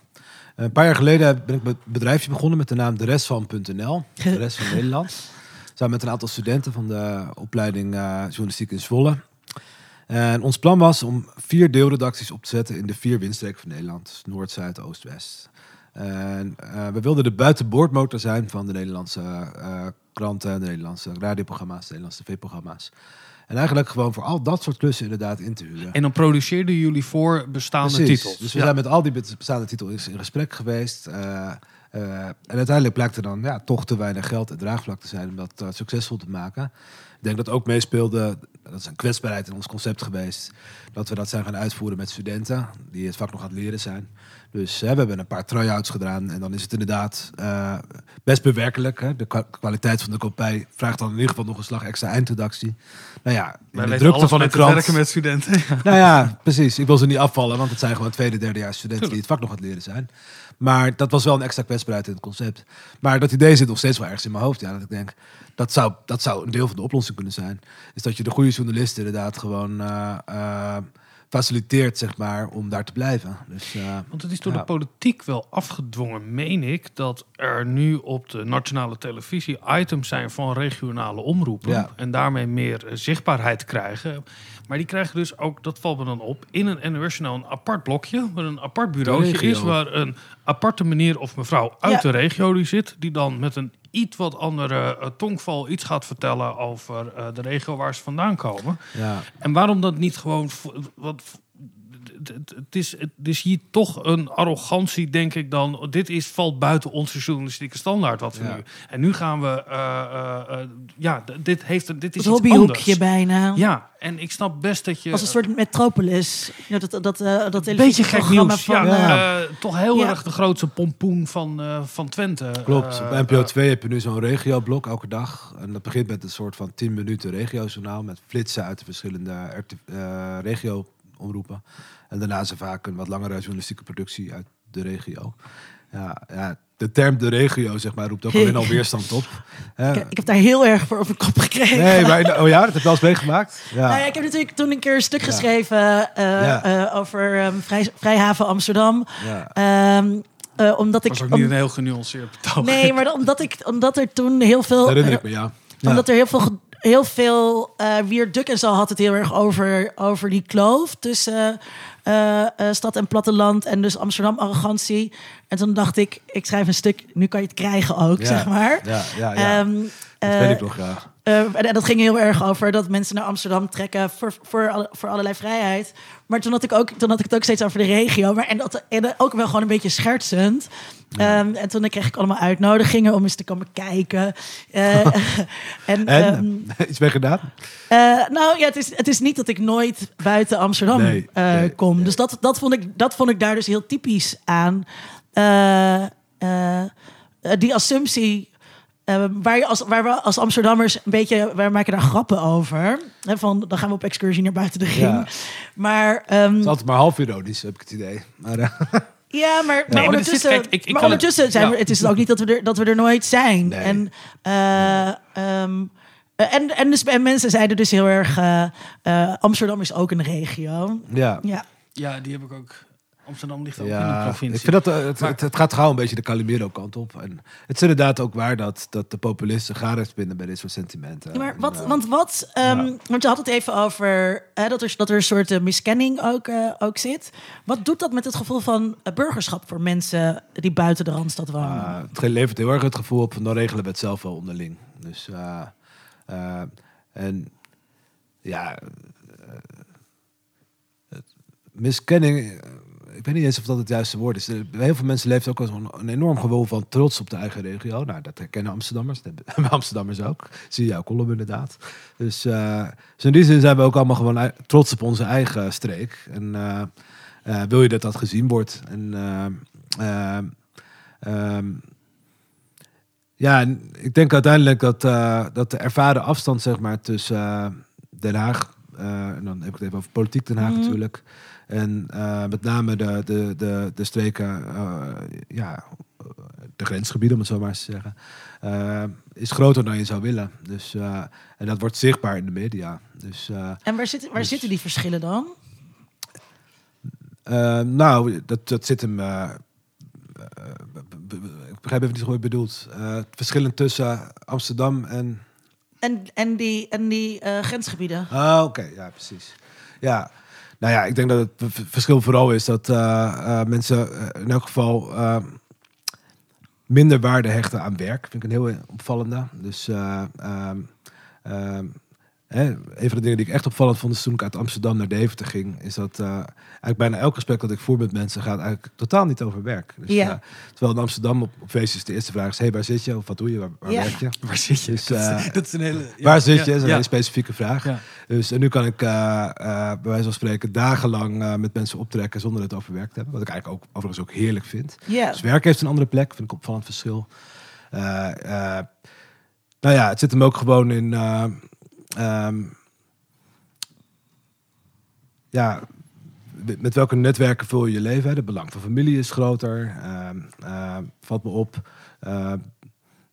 Een paar jaar geleden ben ik met een bedrijfje begonnen met de naam de rest van.nl. De rest van [laughs] Nederland. Samen met een aantal studenten van de opleiding eh, journalistiek in Zwolle. En ons plan was om vier deelredacties op te zetten in de vier windstreken van Nederland. Dus Noord, Zuid, Oost, West. En eh, we wilden de buitenboordmotor zijn van de Nederlandse eh, kranten, de Nederlandse radioprogramma's, de Nederlandse tv-programma's. En eigenlijk gewoon voor al dat soort klussen inderdaad in te huren. En dan produceerden jullie voor bestaande Precies. titels. Dus we Ja. zijn met al die bestaande titels in gesprek geweest. En uiteindelijk blijkt er dan ja, toch te weinig geld en draagvlak te zijn om dat eh, succesvol te maken. Ik denk dat ook meespeelde, dat is een kwetsbaarheid in ons concept geweest, dat we dat zijn gaan uitvoeren met studenten die het vak nog aan het leren zijn. Dus hè, we hebben een paar try-outs gedaan en dan is het inderdaad eh, best bewerkelijk. Hè? De kwa- kwaliteit van de kopij vraagt dan in ieder geval nog een slag extra eindredactie. Nou ja, in de drukte van een te krant... werken met studenten. [laughs] Nou ja, precies. Ik wil ze niet afvallen, want het zijn gewoon tweede, derdejaars studenten die het vak nog aan het leren zijn. Maar dat was wel een extra kwetsbaarheid in het concept. Maar dat idee zit nog steeds wel ergens in mijn hoofd. Ja, dat ik denk, dat zou, dat zou een deel van de oplossing kunnen zijn. Is dat je de goede journalisten inderdaad gewoon eh, eh, faciliteert, zeg maar, om daar te blijven. Dus, eh, Want het is door Ja. de politiek wel afgedwongen, meen ik, dat er nu op de nationale televisie items zijn van regionale omroepen. Ja. En daarmee meer zichtbaarheid krijgen. Maar die krijgen dus ook, dat valt me dan op, in een NOS-journaal een apart blokje. Waar een apart bureautje regio. is, waar een aparte meneer of mevrouw uit Ja. de regio die zit. Die dan met een iets wat andere eh, tongval iets gaat vertellen over eh, de regio waar ze vandaan komen. ja. En waarom dat niet gewoon. Wat, het- is, het is hier toch een arrogantie, denk ik dan. Dit is, valt buiten onze journalistieke standaard. Wat we Ja. nu. En nu gaan we. eh, eh, eh, ja, dit, heeft, een- dit is Het iets hobbyhoekje anders. bijna. Ja, en ik snap best dat je. Als een soort metropolis. Ja, dat, dat, eh, dat een beetje gek televisieprogramma nieuws. van... ja, toch heel ja. erg de grootste pompoen van, eh, van Twente. Klopt. Op NPO eh, 2 heb je nu zo'n regioblok elke dag. En dat begint met een soort van 10 minuten regiojournaal met flitsen uit de verschillende RT eh, regio-omroepen. En daarna is er vaak een wat langere journalistieke productie uit de regio. Ja, ja, de term de regio, zeg maar, roept ook alleen al weerstand op. Ik, ik heb daar heel erg voor op mijn kop gekregen. nee, maar, oh ja, dat heb je wel eens meegemaakt? [laughs] Ja. Nou ja, ik heb natuurlijk toen een keer een stuk Ja. geschreven eh, Ja. eh, over ehm, vrij, Vrijhaven Amsterdam. ja. Ehm, eh, omdat ik. was ook om- niet een heel genuanceerd betoog. nee, maar dat- omdat, ik, omdat er toen heel veel. herinner ik me, ja. ja. Omdat er heel veel, heel veel eh Wier Duk en zo had het heel erg over, over die kloof tussen eh, eh, stad en platteland en dus Amsterdam arrogantie. En toen dacht ik, ik schrijf een stuk, nu kan je het krijgen ook, Ja. zeg maar. Ja, ja, ja. Ehm, dat eh, weet ik nog, ja. Eh, en dat ging heel erg over dat mensen naar Amsterdam trekken voor, voor, alle- voor allerlei vrijheid. Maar toen had ik, ook, toen had ik het ook steeds over de regio. Maar, en, dat, en ook wel gewoon een beetje schertsend. Ehm, en toen kreeg ik allemaal uitnodigingen om eens te komen kijken. Eh, [laughs] [laughs] en, En? ehm, [laughs] Iets mee gedaan? eh, nou ja, het is, het is niet dat ik nooit buiten Amsterdam Nee, nee, kom. nee. Dus dat, dat, vond ik, dat vond ik daar dus heel typisch aan. Die assumptie. Eh, waar, je als, waar we als Amsterdammers een beetje, wij maken daar grappen over. Hè, van, dan gaan we op excursie naar buiten de ring. Ja. Maar, ehm, Het is altijd maar half ironisch, heb ik het idee. Maar, eh, [laughs] ja, maar, maar maar er zit- ondertussen, kijk, ik- ik maar het- ondertussen zijn ja. we, het is ook niet dat we er, dat we er nooit zijn. Nee. En, eh, ehm, eh, en, en, dus, en mensen zeiden dus heel erg, Amsterdam is ook een regio. ja. Ja. Ja, die heb ik ook. Amsterdam ligt ook in de Ja, provincie. ik vind dat eh, het, Maar- het, het gaat gauw een beetje de Calimero-kant op. En het is inderdaad ook waar dat, dat de populisten garen spinnen bij dit soort sentimenten. Ja, maar En, wat, eh, want wat, ehm, ja. want je had het even over hè, dat, er, dat er een soort eh, miskenning ook, eh, ook zit. Wat doet dat met het gevoel van burgerschap voor mensen die buiten de Randstad wonen? het levert heel erg het gevoel op van dan regelen we het zelf wel onderling. Dus eh, eh, en ja, het- miskenning. Eh, Ik weet niet eens of dat het juiste woord is. Er- Heel veel mensen leven ook als een, enorm gevoel van trots op de eigen regio. Nou, dat herkennen Amsterdammers. Dat [laughs] Amsterdammers ook. Zie jouw column inderdaad. Dus, eh, dus in die zin zijn we ook allemaal gewoon trots op onze eigen streek. En eh, eh, wil je dat dat gezien wordt. En eh, eh, ehm, ja, ik denk uiteindelijk dat, eh, dat de ervaren afstand zeg maar, tussen eh, Den Haag, eh, en dan heb ik het even over politiek Den Haag Mhm. natuurlijk, En eh, met name de, de, de, de streken, eh, ja, de grensgebieden, om het zo maar eens te zeggen, eh, is groter dan je zou willen. Dus, eh, en dat wordt zichtbaar in de media. Dus, eh, En waar, zitten waar Dus- zitten die verschillen dan? eh, nou, dat, dat zit hem. eh, eh, ik begrijp even niet hoe je het bedoelt. Eh, het verschillen tussen Amsterdam en. En, en die, en die eh, grensgebieden? Ah, oké, ja, precies. Ja, nou ja, ik denk dat het verschil vooral is dat eh, eh, mensen in elk geval minder waarde hechten aan werk. Vind ik een heel opvallende. Dus eh, ehm, ehm, hè, een van de dingen die ik echt opvallend vond is toen ik uit Amsterdam naar Deventer ging, is dat eh, eigenlijk bijna elk gesprek dat ik voer met mensen gaat eigenlijk totaal niet over werk. Dus, Ja. eh, terwijl in Amsterdam op, op feestjes de eerste vraag is, hey, waar zit je? Of wat doe je? Waar, waar Ja. werk je? Waar zit je? Dus, eh, [laughs] dat is een hele... ja, Waar zit je? Dat is een ja. hele specifieke vraag. Ja. Dus en nu kan ik eh, eh, bij wijze van spreken dagenlang eh, met mensen optrekken zonder het over werk te hebben. Wat ik eigenlijk ook overigens ook heerlijk vind. Ja. Dus werk heeft een andere plek, vind ik een opvallend verschil. Eh, eh, nou ja, het zit hem ook gewoon in. Eh, ehm, ja, met- welke netwerken vul je je leven? Hè? De belang van familie is groter. Ehm, ehm, valt me op. Ehm,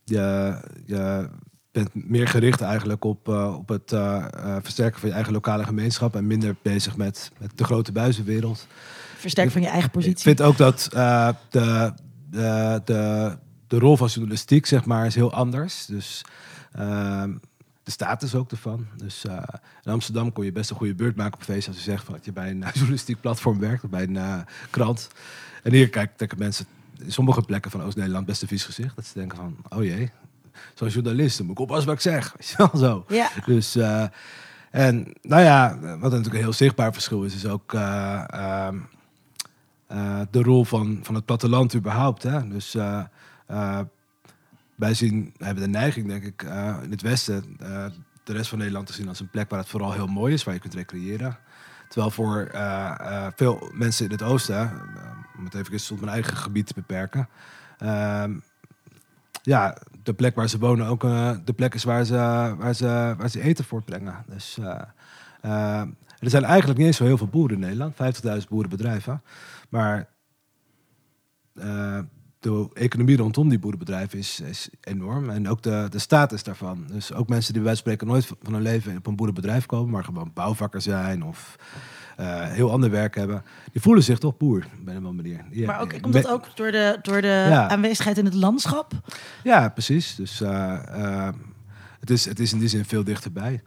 je, je bent meer gericht eigenlijk op, eh, op het eh, eh, versterken van je eigen lokale gemeenschap en minder bezig met, met de grote buizenwereld. Versterken van je eigen Ik positie. vind ook dat eh, de, de, de, de rol van journalistiek, zeg maar, is heel anders. Dus de status ook ervan. Dus eh, in Amsterdam kon je best een goede beurt maken op feest als je zegt van dat je bij een [laughs] journalistiek platform werkt of bij een eh, krant. En hier kijk, denken mensen in sommige plekken van Oost-Nederland best een vies gezicht. Dat ze denken van, oh jee, zo'n journalist, dan moet ik oppassen wat ik zeg. [laughs] Zo. Ja. Dus, eh, en nou ja, wat natuurlijk een heel zichtbaar verschil is, is ook eh, ehm, eh, de rol van, van het platteland überhaupt. Hè? Dus eh, wij zien, hebben de neiging, denk ik, eh, in het Westen eh, de rest van Nederland te zien als een plek waar het vooral heel mooi is, waar je kunt recreëren. Terwijl voor eh, veel mensen in het Oosten, om het even tot mijn eigen gebied te beperken, ehm, ja, de plek waar ze wonen ook de plek is waar ze, waar ze, waar ze eten voortbrengen. Dus er zijn eigenlijk niet eens zo heel veel boeren in Nederland, 50.000 boerenbedrijven. Maar de economie rondom die boerenbedrijven is, is enorm. En ook de, de status daarvan. Dus ook mensen die van spreken nooit van hun leven op een boerenbedrijf komen, maar gewoon bouwvakker zijn of eh, heel ander werk hebben, die voelen zich toch boer op een andere manier. Die- Maar ook, die- komt dat ook door de, door de Ja. aanwezigheid in het landschap? Ja, precies. Dus eh, eh, het, is, het is in die zin veel dichterbij.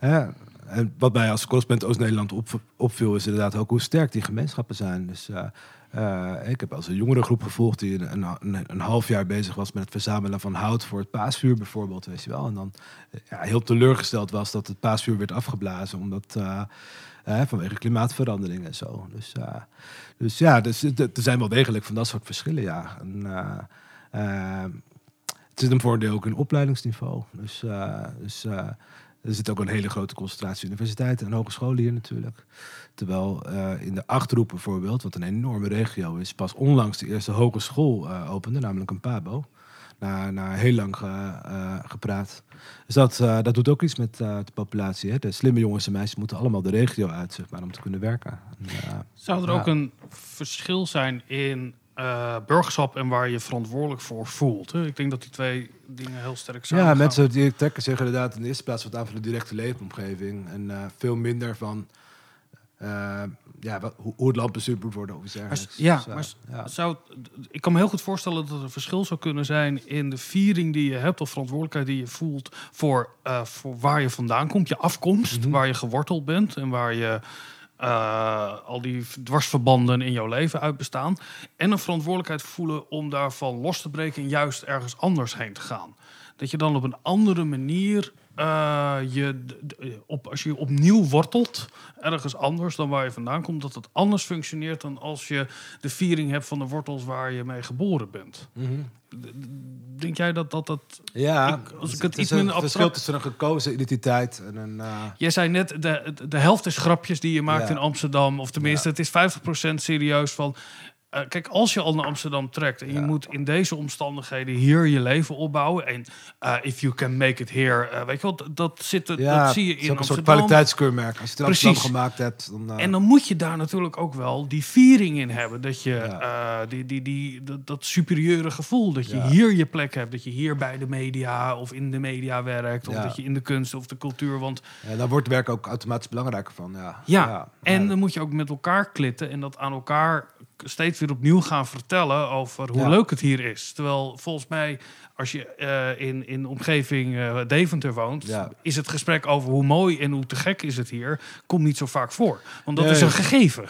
En wat mij als correspondent Oost-Nederland op, opviel, is inderdaad ook hoe sterk die gemeenschappen zijn. Dus eh, ik heb als een jongerengroep gevolgd die een, een, half jaar bezig was met het verzamelen van hout voor het paasvuur bijvoorbeeld, weet je wel. En dan eh, ja, heel teleurgesteld was dat het paasvuur werd afgeblazen, omdat eh, vanwege klimaatverandering en zo. Dus, dus ja, dus, er zijn wel degelijk van dat soort verschillen, ja. Het zit een deel ook in opleidingsniveau. Dus, dus er zit ook een hele grote concentratie universiteiten en hogescholen hier natuurlijk. Terwijl eh, in de Achterhoek bijvoorbeeld, wat een enorme regio is, pas onlangs de eerste hogeschool eh, opende, namelijk een PABO. Na, na heel lang eh, gepraat. Dus dat, dat doet ook iets met de populatie. Hè? De slimme jongens en meisjes moeten allemaal de regio uit, zeg maar, om te kunnen werken. En, Zou er ook een verschil zijn in burgerschap en waar je verantwoordelijk voor voelt? Hè? Ik denk dat die twee dingen heel sterk samen Ja, mensen die trekken zich inderdaad in de eerste plaats wat aan van de directe leefomgeving. En veel minder van eh, ja, wat, hoe, hoe het land bestuurd moet worden of iets Maar, dergelijks. s- ja, maar ja. Zou, ik kan me heel goed voorstellen dat er een verschil zou kunnen zijn in de viering die je hebt of verantwoordelijkheid die je voelt voor, eh, voor waar je vandaan komt, je afkomst, Mhm. waar je geworteld bent en waar je eh, al die dwarsverbanden in jouw leven uit bestaan. En een verantwoordelijkheid voelen om daarvan los te breken en juist ergens anders heen te gaan. Dat je dan op een andere manier eh, je op, als je opnieuw wortelt ergens anders dan waar je vandaan komt, dat het anders functioneert dan als je de viering hebt van de wortels waar je mee geboren bent. Mhm. Denk jij dat dat, dat Ja, Ik- als ik het is iets een minder verschil tussen een gekozen identiteit en een... eh, Jij zei net, de, de, de helft is grapjes die je maakt Ja. in Amsterdam. Of tenminste, Ja. het is 50% serieus van... eh, kijk, als je al naar Amsterdam trekt en je moet in deze omstandigheden hier je leven opbouwen. En eh, if you can make it here, eh, weet je wel, dat, dat, zit, er- Ja, dat zie je het is in ook een soort Amsterdam. kwaliteitskeurmerk. Als je het Amsterdam gemaakt hebt, dan... En dan moet je daar natuurlijk ook wel die viering in hebben. Dat je Ja. die, die, die, dat, dat superieure gevoel. Dat je hier je plek hebt. Dat je hier bij de media of in de media werkt. Of dat je in de kunst of de cultuur. Want ja, dan wordt werk ook automatisch belangrijker van. Ja, ja, en dan moet je ook met elkaar klitten. En dat aan elkaar steeds weer opnieuw gaan vertellen over hoe Ja. leuk het hier is. Terwijl volgens mij, als je eh, in, in de omgeving eh, Deventer woont, Ja. is het gesprek over hoe mooi en hoe te gek is het hier, komt niet zo vaak voor. Want dat Nee. is een gegeven.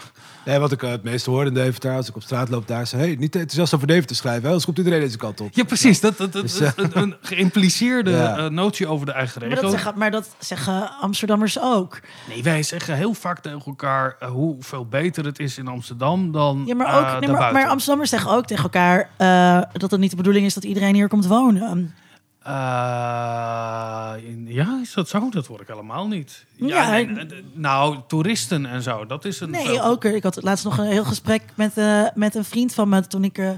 Nee, wat ik eh, het meeste hoor in Deventer, als ik op straat loop daar, zei, hey, niet enthousiast over Deventer schrijven, hè, anders komt iedereen deze kant op. Ja, precies. Dat, dat, dat, Dus, een, een [laughs] geïmpliceerde Ja. notie over de eigen Maar regio. dat, zeggen, maar dat zeggen Amsterdammers ook. Nee, wij zeggen heel vaak tegen elkaar hoeveel beter het is in Amsterdam dan Ja, maar, ook, nee, maar, maar Amsterdammers zeggen ook tegen elkaar eh, dat het niet de bedoeling is dat iedereen hier komt wonen. Eh, in- ja, is dat zo? Dat hoor ik helemaal niet. Ja, Ja, nee, en- nou, toeristen en zo, dat is een... Nee, veel- ook. Ik had laatst nog een heel gesprek met, eh, met een vriend van me toen ik eh,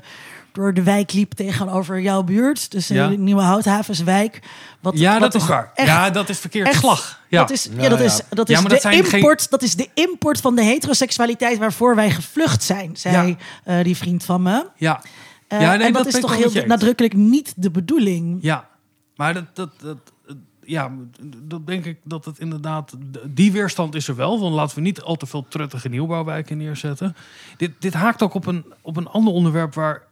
door de wijk liep tegenover jouw buurt. Dus Ja. de nieuwe Houthavenswijk. Wat, Ja, wat dat is waar. echt- ja, dat is verkeerd echt- slag. Ja. Dat is, ja, Ja, dat ja. is, dat Ja, is maar de dat zijn geen- import. Dat is de import van de heteroseksualiteit waarvoor wij gevlucht zijn, zei eh, die vriend van me. ja. Eh, Ja, nee, en dat, dat is toch heel nadrukkelijk niet de bedoeling. Ja, maar dat, dat, dat, ja, dat denk ik dat het inderdaad... Die weerstand is er wel, want laten we niet al te veel truttige nieuwbouwwijken neerzetten. Dit, dit haakt ook op een, op een ander onderwerp waar,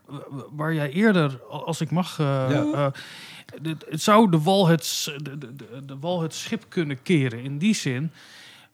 waar jij eerder, als ik mag... eh, Ja. eh, dit- het zou de wal het, de, de, de wal het schip kunnen keren. In die zin,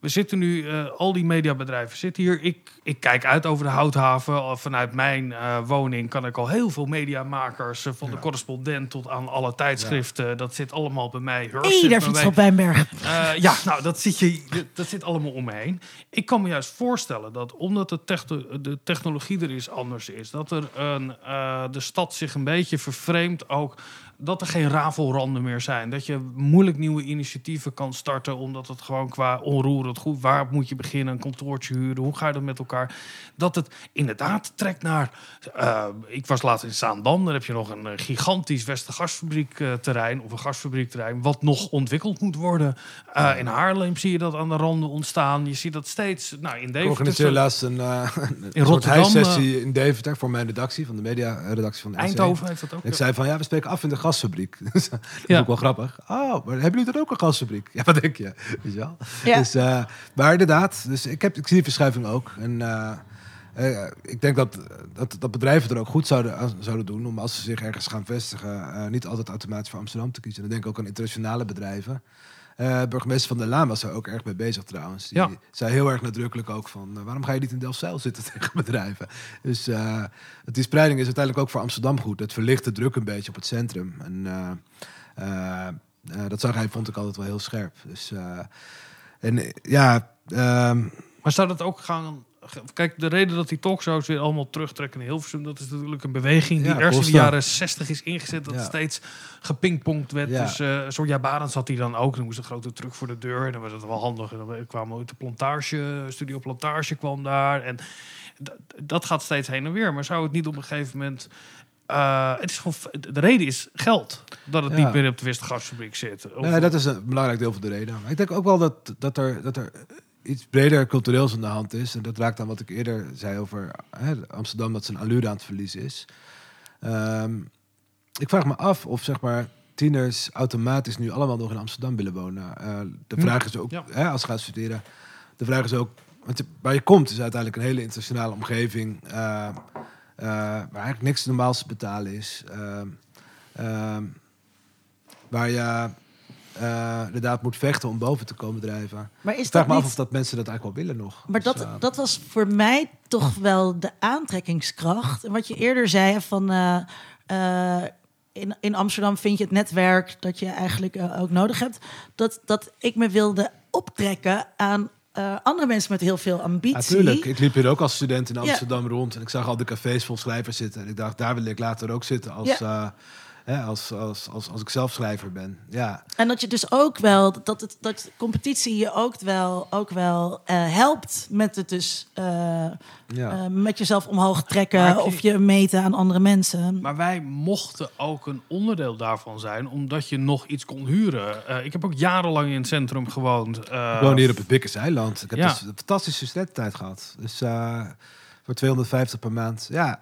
we zitten nu, eh, al die mediabedrijven zitten hier. Ik, ik kijk uit over de houthaven. Al Vanuit mijn eh, woning kan ik al heel veel mediamakers, eh, van de correspondent tot aan alle tijdschriften. Dat zit allemaal bij mij. Zit daar bij fietst mij. op Wijnberg. Eh, ja, nou, dat, zit je, dat zit allemaal om me heen. Ik kan me juist voorstellen dat omdat de, techno- de technologie er is anders is, dat er een, eh, de stad zich een beetje vervreemdt ook. Dat er geen rafelranden meer zijn. Dat je moeilijk nieuwe initiatieven kan starten. Omdat het gewoon qua onroerend goed. Waar moet je beginnen? Een kantoortje huren? Hoe ga je dat met elkaar? Dat het inderdaad trekt naar. eh, ik was laatst in Zaandam. Daar heb je nog een eh, gigantisch Westergasfabriek eh, terrein. Of een gasfabriekterrein. Wat nog ontwikkeld moet worden. Eh, in Haarlem zie je dat aan de randen ontstaan. Je ziet dat steeds. Nou, in Ik Deventer. organiseer laatst een, een soort Rotterdam, huissessie in Deventer voor mijn redactie, van de media-redactie van de. Eindhoven heeft dat ook. Ik zei van, ja, we spreken af in de gasfabriek. [laughs] Dus dat is Ja. ook wel grappig. Oh, maar hebben jullie dan ook een gasfabriek? [laughs] Ja, wat denk je? Weet je wel? Ja. Dus, eh, maar inderdaad, dus ik, heb, ik zie die verschuiving ook. En eh, eh, ik denk dat, dat, dat bedrijven er ook goed zouden, aan- zouden doen om als ze zich ergens gaan vestigen, eh, niet altijd automatisch voor Amsterdam te kiezen. Dan denk ik ook aan internationale bedrijven. Eh, burgemeester van der Laan was er ook erg mee bezig trouwens. Die Ja. zei heel erg nadrukkelijk ook van... eh, waarom ga je niet in Delfzijl zitten [laughs] tegen bedrijven? Dus eh, die spreiding is uiteindelijk ook voor Amsterdam goed. Het verlicht de druk een beetje op het centrum. En dat zag hij, vond ik altijd wel heel scherp. Dus, en ja... ehm, Maar zou dat ook gaan... Kijk, de reden dat die talkshows weer allemaal terugtrekken in Hilversum... dat is natuurlijk een beweging die Ja, eerst in de jaren 60 is ingezet... dat Ja. steeds gepingpongd werd. Ja. Dus eh Sonja Barends had hij dan ook. Dan moest een grote truck voor de deur. En dan was het wel handig. En dan kwam ook de plantage, Studio Plantage kwam daar. En dat gaat steeds heen en weer. Maar zou het niet op een gegeven moment... eh, het is gewoon, de reden is geld. Dat het Ja. niet meer op de Westergasfabriek zit. Of- Nee, dat is een belangrijk deel van de reden. Maar ik denk ook wel dat, dat, er, dat er iets breder cultureels aan de hand is. En dat raakt aan wat ik eerder zei over hè, Amsterdam, dat zijn allure aan het verliezen is. Ehm, ik vraag me af of zeg maar, tieners automatisch nu allemaal nog in Amsterdam willen wonen. Eh, de Hm. vraag is ook, Ja. hè, als ze gaan studeren, de vraag is ook, want je- waar je komt is uiteindelijk een hele internationale omgeving. eh, eh, waar eigenlijk niks normaals te betalen is. Ehm, ehm, waar je eh, inderdaad moet vechten om boven te komen drijven. Maar is Ik vraag dat me af of dat mensen dat eigenlijk wel willen nog. Maar Dus, dat, eh, dat was voor mij toch wel de aantrekkingskracht. En wat je eerder zei van... eh, in, in Amsterdam vind je het netwerk dat je eigenlijk ook nodig hebt. Dat, dat ik me wilde optrekken aan andere mensen met heel veel ambitie. Natuurlijk, ik liep hier ook als student in Ja. Amsterdam rond en ik zag al de cafés vol schrijvers zitten. En ik dacht, daar wil ik later ook zitten als, Hè, als, als, als, als ik zelf schrijver ben. Ja, En dat je dus ook wel, dat, het, dat competitie je ook wel, ook wel eh, helpt met het dus eh, ja. eh, met jezelf omhoog trekken of je meten aan andere mensen. Maar wij mochten ook een onderdeel daarvan zijn, omdat je nog iets kon huren. Eh, ik heb ook jarenlang in het centrum gewoond. eh, ik woon hier op het Bikkers eiland. Ik heb Ja. dus een fantastische studententijd gehad. Dus eh, voor 250 per maand. Ja,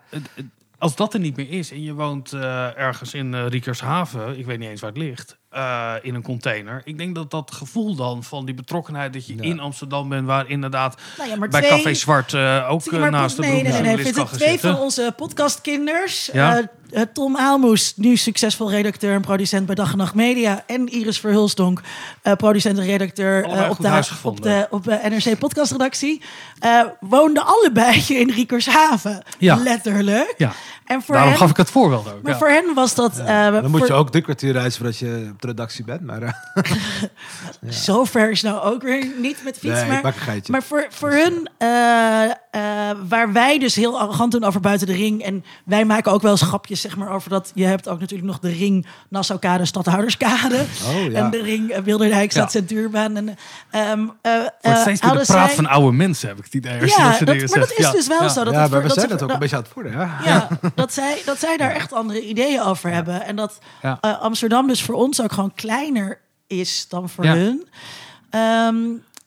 als dat er niet meer is en je woont eh, ergens in eh, Riekershaven, ik weet niet eens waar het ligt, eh, in een container. Ik denk dat dat gevoel dan van die betrokkenheid dat je Ja. in Amsterdam bent, waar inderdaad Nou ja, maar bij twee- Café Zwart eh, ook naast de nee, nee, nee, nee. gaan twee zitten. van onze podcastkinders. Ja. Eh, Tom Aalmoes, nu succesvol redacteur en producent bij Dag en Nacht Media. En Iris Verhulsdonk, eh, producent en redacteur eh, op, de, op, gevonden. de, op de NRC podcastredactie. eh woonden allebei [laughs] in Riekershaven. Ja. Letterlijk. Ja, En voor daarom hen, gaf ik het voorbeeld ook. maar ja. voor hen was dat... eh, dan moet voor- je ook drie kwartier reizen voordat je op de redactie bent. Maar eh, [laughs] Zo ver is nou ook weer niet met fiets. nee, maar. Maar voor, voor hun, eh, eh, waar wij dus heel arrogant doen over buiten de ring. En wij maken ook wel eens grapjes zeg maar, over dat. Je hebt ook natuurlijk nog de ring Nassaukade, Stadhouderskade. Oh, ja. En de ring uh, Wilderdijkstad, Ja. Centuurbaan. En, ehm eh, Wordt eh, steeds meer de praat zij- van oude mensen, heb ik het idee. Ja, dat, maar dat is Ja, dus wel ja. zo. Dat ja, we dat zijn ze- het ook dat- een beetje aan het voeren. Ja. ja, dat zij, dat zij daar echt andere ideeën over hebben. En dat Ja. eh, Amsterdam dus voor ons ook gewoon kleiner is dan voor Ja. hun. Ehm,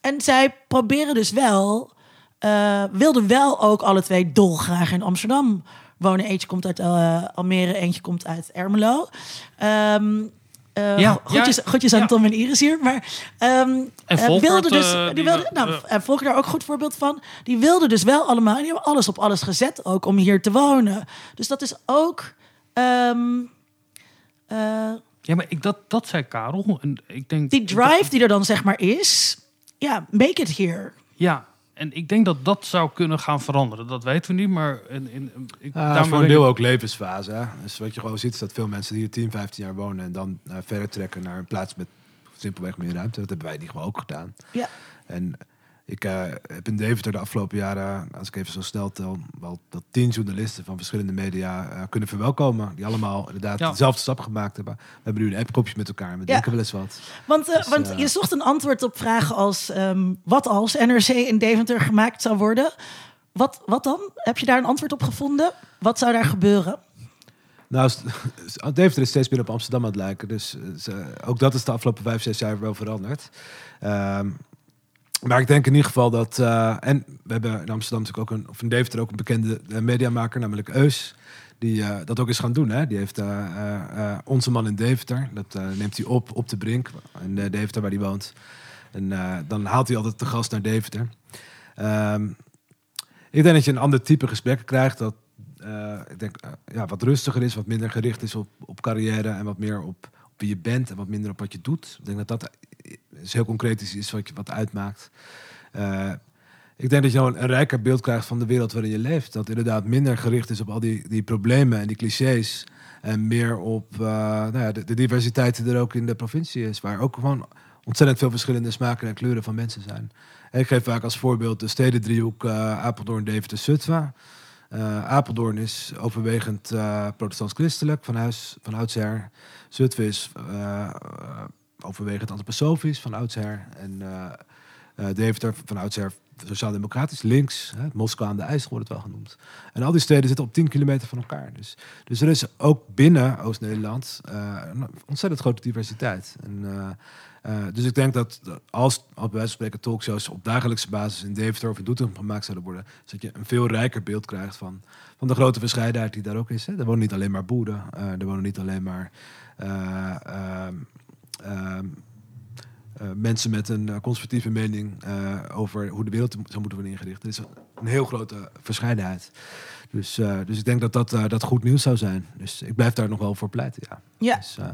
en zij proberen dus wel, eh, wilden wel ook alle twee dolgraag in Amsterdam wonen. Eentje komt uit eh, Almere, eentje komt uit Ermelo. Ehm eh, Ja, goedjes, ja, goedjes aan ja. Tom en Iris hier. Maar ehm En eh, Volkert, wilde dus, die die wilde, wil- nou, en Volker daar ook een goed voorbeeld van. Die wilden dus wel allemaal, die hebben alles op alles gezet ook om hier te wonen. Dus dat is ook. ehm, eh, Ja, maar ik, dat, dat zei Karel. En ik denk, die drive die er dan zeg maar is. Ja, make it here. Ja, en ik denk dat dat zou kunnen gaan veranderen. Dat weten we niet, maar... In, in, ik, Ja, dat is daarom voor een deel ik- ook levensfase. Hè? Dus wat je gewoon ziet is dat veel mensen die hier 10, 15 jaar wonen en dan eh, verder trekken naar een plaats met simpelweg meer ruimte. Dat hebben wij in ieder geval ook gedaan. Ja. En ik eh, heb in Deventer de afgelopen jaren, als ik even zo snel tel, wel dat tien journalisten van verschillende media eh, kunnen verwelkomen. Die allemaal inderdaad Ja. dezelfde stap gemaakt hebben. We hebben nu een appgroepje met elkaar en we Ja. denken wel eens wat. Want, eh, Dus, want je zocht een antwoord op vragen als... ehm, wat als NRC in Deventer gemaakt zou worden? Wat, wat dan? Heb je daar een antwoord op gevonden? Wat zou daar gebeuren? Nou, Deventer is steeds meer op Amsterdam aan het lijken. Dus ook dat is de afgelopen vijf, zes jaar wel veranderd. Ehm, maar ik denk in ieder geval dat... eh, en we hebben in Amsterdam natuurlijk ook een... of in Deventer ook een bekende eh, mediamaker, namelijk Eus. Die eh, dat ook is gaan doen. Hè? Die heeft Onze Man in Deventer. Dat neemt hij op op de Brink. In Deventer waar hij woont. En dan haalt hij altijd de gast naar Deventer. Ehm, ik denk dat je een ander type gesprekken krijgt. Dat ik denk, ja, wat rustiger is, wat minder gericht is op, op carrière en wat meer op, wie je bent en wat minder op wat je doet. Ik denk dat dat is heel concreet is, is wat, je, wat uitmaakt. Eh, ik denk dat je gewoon een rijker beeld krijgt van de wereld waarin je leeft. Dat inderdaad minder gericht is op al die, die problemen en die clichés. En meer op eh, nou ja, de, diversiteit die er ook in de provincie is. Waar ook gewoon ontzettend veel verschillende smaken en kleuren van mensen zijn. Ik geef vaak als voorbeeld de stedendriehoek eh Apeldoorn, Deventer, Zutphen. Apeldoorn is overwegend protestants-christelijk van, huis, van oudsher. Zutphen is overwegend antroposofisch van oudsher. En eh eh Deventer van oudsher sociaal-democratisch, links. Hè, Moskou aan de IJssel wordt het wel genoemd. En al die steden zitten op 10 kilometer van elkaar. Dus, dus er is ook binnen Oost-Nederland eh, een ontzettend grote diversiteit. En, dus ik denk dat als, als bij spreken talkshows op dagelijkse basis in Deventer of in Doetinchem gemaakt zouden worden, zodat je een veel rijker beeld krijgt van, van de grote verscheidenheid die daar ook is. Hè. Er wonen niet alleen maar boeren, er wonen niet alleen maar eh, ehm, ehm, eh, mensen met een eh, conservatieve mening eh, over hoe de wereld zou moeten worden ingericht. Er is een, heel grote verscheidenheid. Dus, eh, dus ik denk dat dat, eh, dat goed nieuws zou zijn. Dus ik blijf daar nog wel voor pleiten. Ja. Ja. Dus, eh,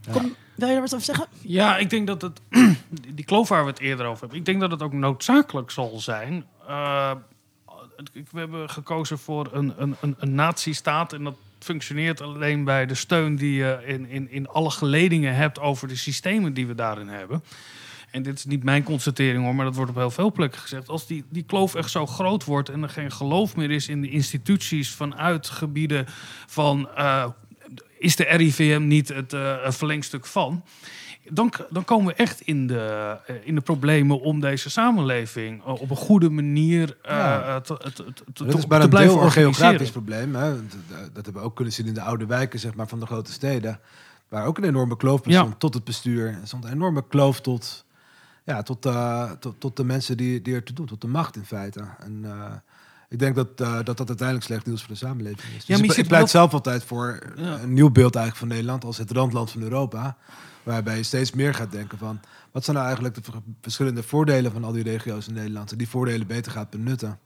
ja. Kom, wil je er wat over zeggen? Ja, ik denk dat het... [clears throat] die kloof waar we het eerder over hebben... Ik denk dat het ook noodzakelijk zal zijn... eh, het- we hebben gekozen voor een, een, een, een nazistaat... en dat functioneert alleen bij de steun die je in, in, in alle geledingen hebt... over de systemen die we daarin hebben. En dit is niet mijn constatering hoor, maar dat wordt op heel veel plekken gezegd. Als die, die kloof echt zo groot wordt en er geen geloof meer is in de instituties vanuit gebieden van. eh, is de RIVM niet het eh, verlengstuk van? Dan, dan komen we echt in de, eh, in de problemen om deze samenleving eh, op een goede manier eh, Ja. te, te, te, Dat is te een blijven deel een geografisch probleem. Hè? Dat, hebben we ook kunnen zien in de oude wijken zeg maar, van de grote steden. Waar ook een enorme kloof Ja. bestond tot het bestuur. Er stond een enorme kloof tot, ja, tot, tot, tot de mensen die, die er te doen, tot de macht in feite. En ik denk dat, dat dat uiteindelijk slecht nieuws voor de samenleving is. Dus maar je ik, pleit zelf altijd voor Ja. een nieuw beeld eigenlijk van Nederland als het randland van Europa. Waarbij je steeds meer gaat denken van... wat zijn nou eigenlijk de ver- verschillende voordelen van al die regio's in Nederland... en die voordelen beter gaat benutten.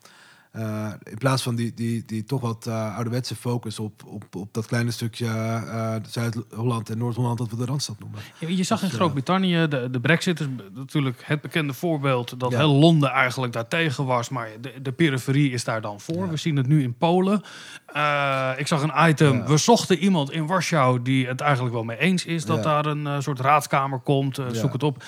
Eh, in plaats van die, die, die toch wat eh, ouderwetse focus op, op, op dat kleine stukje eh, Zuid-Holland en Noord-Holland... dat we de Randstad noemen. Ja, je zag in Dus, Groot-Brittannië, de, de brexit is natuurlijk het bekende voorbeeld dat Ja. heel Londen eigenlijk daartegen was, maar de, de periferie is daar dan voor. Ja. We zien het nu in Polen. Ik zag een item, Ja. we zochten iemand in Warschau die het eigenlijk wel mee eens is dat daar een soort raadskamer komt, zoek het op.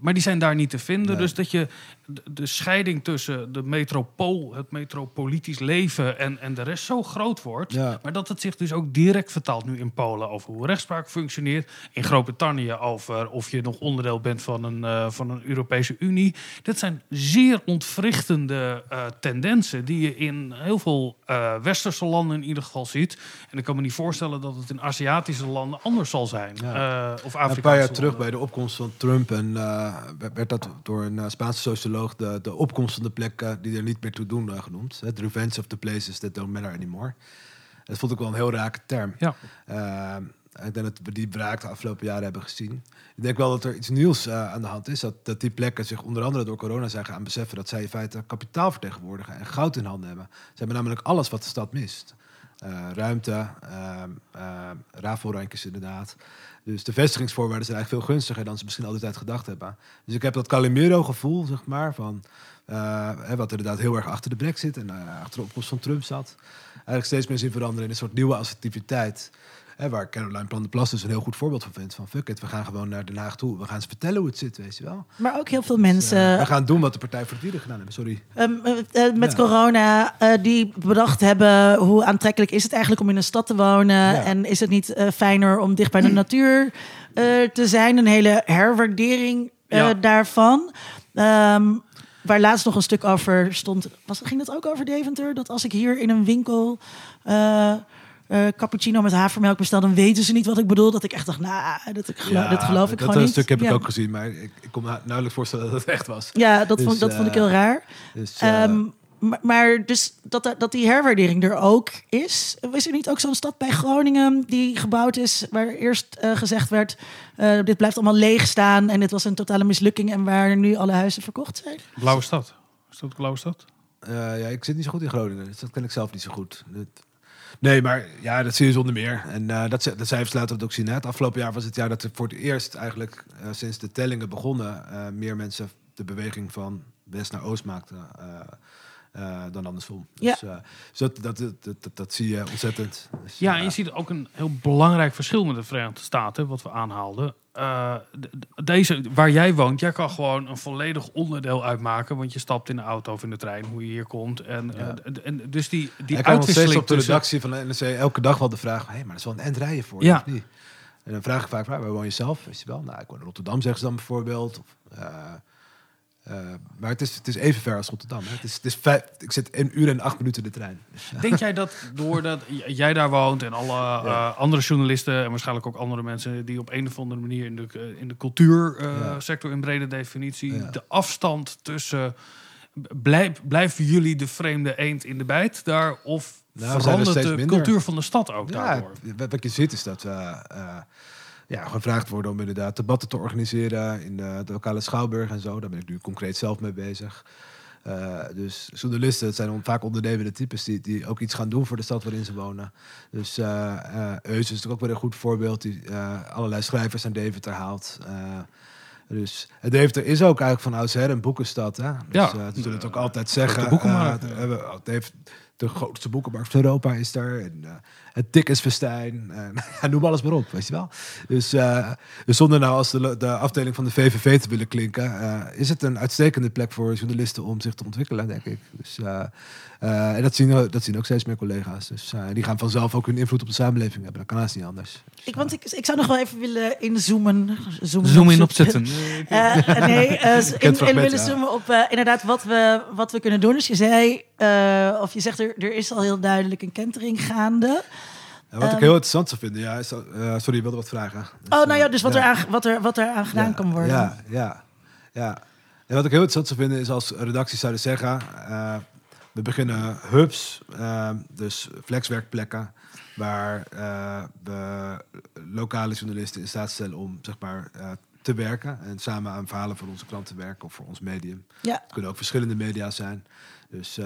Maar die zijn daar niet te vinden, Nee. dus dat je de, de scheiding tussen de metropool, het metropolitisch leven en, en de rest zo groot wordt. Ja. Maar dat het zich dus ook direct vertaalt nu in Polen over hoe rechtspraak functioneert. In Groot-Brittannië over of je nog onderdeel bent van een, eh, van een Europese Unie. Dat zijn zeer ontwrichtende eh, tendensen die je in heel veel eh, westerse landen in ieder geval ziet. En ik kan me niet voorstellen dat het in Aziatische landen anders zal zijn. Ja. Of Afrikaanse een paar jaar terug bij de opkomst van Trump en werd- dat door een Spaanse socioloog de, de opkomst van de plekken die er niet meer toe doen eh, genoemd. Het revenge of the places that don't matter anymore. Dat vond ik wel een heel rake term. Ja. Eh, ik denk dat we die braak de afgelopen jaren hebben gezien. Ik denk wel dat er iets nieuws eh, aan de hand is. Dat, dat die plekken zich onder andere door corona zijn gaan beseffen dat zij in feite kapitaal vertegenwoordigen en goud in handen hebben. Ze hebben namelijk alles wat de stad mist. Eh, ruimte, ehm, rafelrandjes inderdaad. Dus de vestigingsvoorwaarden zijn eigenlijk veel gunstiger dan ze misschien altijd gedacht hebben. Dus ik heb dat Calimero-gevoel, zeg maar, van hè, wat inderdaad heel erg achter de brexit en eh, achter de opkomst van Trump zat. Eigenlijk steeds meer zien veranderen in een soort nieuwe assertiviteit. Hè, waar Caroline Plan de Plas dus een heel goed voorbeeld van vindt. Van fuck it, we gaan gewoon naar Den Haag toe. We gaan ze vertellen hoe het zit, weet je wel. Maar ook heel veel Dus, mensen. eh, we gaan doen wat de Partij voor het Dieren gedaan hebben. Sorry. Ehm, eh, eh, met Ja. corona, eh, die bedacht hebben hoe aantrekkelijk is het eigenlijk om in een stad te wonen. Ja. En is het niet eh, fijner om dicht bij de [clears throat] natuur eh, te zijn? Een hele herwaardering eh, Ja. daarvan. Ehm, waar laatst nog een stuk over stond. Was, ging dat ook over Deventer? Dat als ik hier in een winkel eh, eh, cappuccino met havermelk bestel, dan weten ze niet wat ik bedoel. Dat ik echt dacht, nou, dat, ik gelo- dat geloof ik dat gewoon niet. stuk heb ja. ik ook gezien, maar ik, ik kon me nauwelijks voorstellen dat het echt was. Ja, dat, Dus, vond, dat vond ik eh, heel raar. Dus, eh, Ehm, maar, maar dus dat, dat die herwaardering er ook is. Is er niet ook zo'n stad bij Groningen die gebouwd is... waar eerst gezegd werd... eh, dit blijft allemaal leeg staan en dit was een totale mislukking... en waar nu alle huizen verkocht zijn? Blauwe stad. Is dat Blauwe stad? Eh, ja, ik zit niet zo goed in Groningen, dus dat ken ik zelf niet zo goed. Dat- Nee, maar ja, dat zie je zonder meer. En eh, dat, ze- dat cijfers laten we het ook zien. Hè. Het afgelopen jaar was het jaar dat er voor het eerst eigenlijk eh, sinds de tellingen begonnen... eh, meer mensen de beweging van west naar oost maakten eh, eh, dan andersom. Dus, eh, dus dat, dat, dat, dat, dat zie je ontzettend. Dus, Ja, en je ziet ook een heel belangrijk verschil met de Verenigde Staten, wat we aanhaalden. D- deze, waar jij woont, jij kan gewoon een volledig onderdeel uitmaken, want je stapt in de auto of in de trein, hoe je hier komt. En, Ja. eh, en dus die, die uitwisseling op de redactie van de NRC elke dag wel de vraag... hé, maar dat is wel een end rijden voor Ja. En dan vraag ik vaak, waar, waar woon je zelf? Weet je wel? Nou, ik woon in Rotterdam, zeggen ze dan bijvoorbeeld. Of, eh, eh, maar het is, het is even ver als Rotterdam. Hè. Het is, het is vijf, ik zit een uur en acht minuten in de trein. [laughs] Denk jij dat doordat jij daar woont en alle Ja. eh, andere journalisten en waarschijnlijk ook andere mensen die op een of andere manier in de, eh, in de cultuursector in brede definitie, Ja. de afstand tussen. Blijf, blijven jullie de vreemde eend in de bijt daar? Of Nou, er verandert de minder. cultuur van de stad ook daardoor? wat- je ziet is dat ja, gevraagd worden om inderdaad debatten te organiseren in de, de lokale schouwburg en zo. Daar ben ik nu concreet zelf mee bezig. Eh, dus journalisten, het zijn vaak ondernemende types die, die ook iets gaan doen voor de stad waarin ze wonen. Dus eh, Eus is natuurlijk ook weer een goed voorbeeld, die allerlei schrijvers aan Deventer haalt. Dus en Deventer is ook eigenlijk van oudsher een boekenstad. Hè? Dus, Ja. ze zullen het ook altijd zeggen. boekenmarkt, ja. we hebben- Dev- de grootste boekenmarkt van Europa is er. En, het Dickensfestijn. Uh, [laughs] noem alles maar op, weet je wel. Dus, uh, dus zonder nou als de, de, afdeling van de VVV te willen klinken... is het een uitstekende plek voor journalisten om zich te ontwikkelen, denk ik. Dus, en dat zien, dat zien ook steeds meer collega's. Dus die gaan vanzelf ook hun invloed op de samenleving hebben. Dat kan haast niet anders. Dus, ik, want ik, ik zou nog wel even willen inzoomen. Zoomen Zoom in opzetten. nee, [laughs] in, in willen zoomen op inderdaad wat we, wat we kunnen doen. Dus je zei, of je zegt er, er is al heel duidelijk een kentering gaande wat ik ehm, heel interessant zou vinden, ja, is, uh, sorry, je wilde wat vragen. Dus, oh, nou ja, dus wat, Er, aan, wat, er, wat er aan gedaan kan worden. Ja, ja, ja. En wat ik heel interessant zou vinden is als redacties zouden zeggen, uh, we beginnen hubs, uh, dus flexwerkplekken, waar we lokale journalisten in staat stellen om zeg maar te werken en samen aan verhalen voor onze klanten werken of voor ons medium. Ja. Het kunnen ook verschillende media zijn. Dus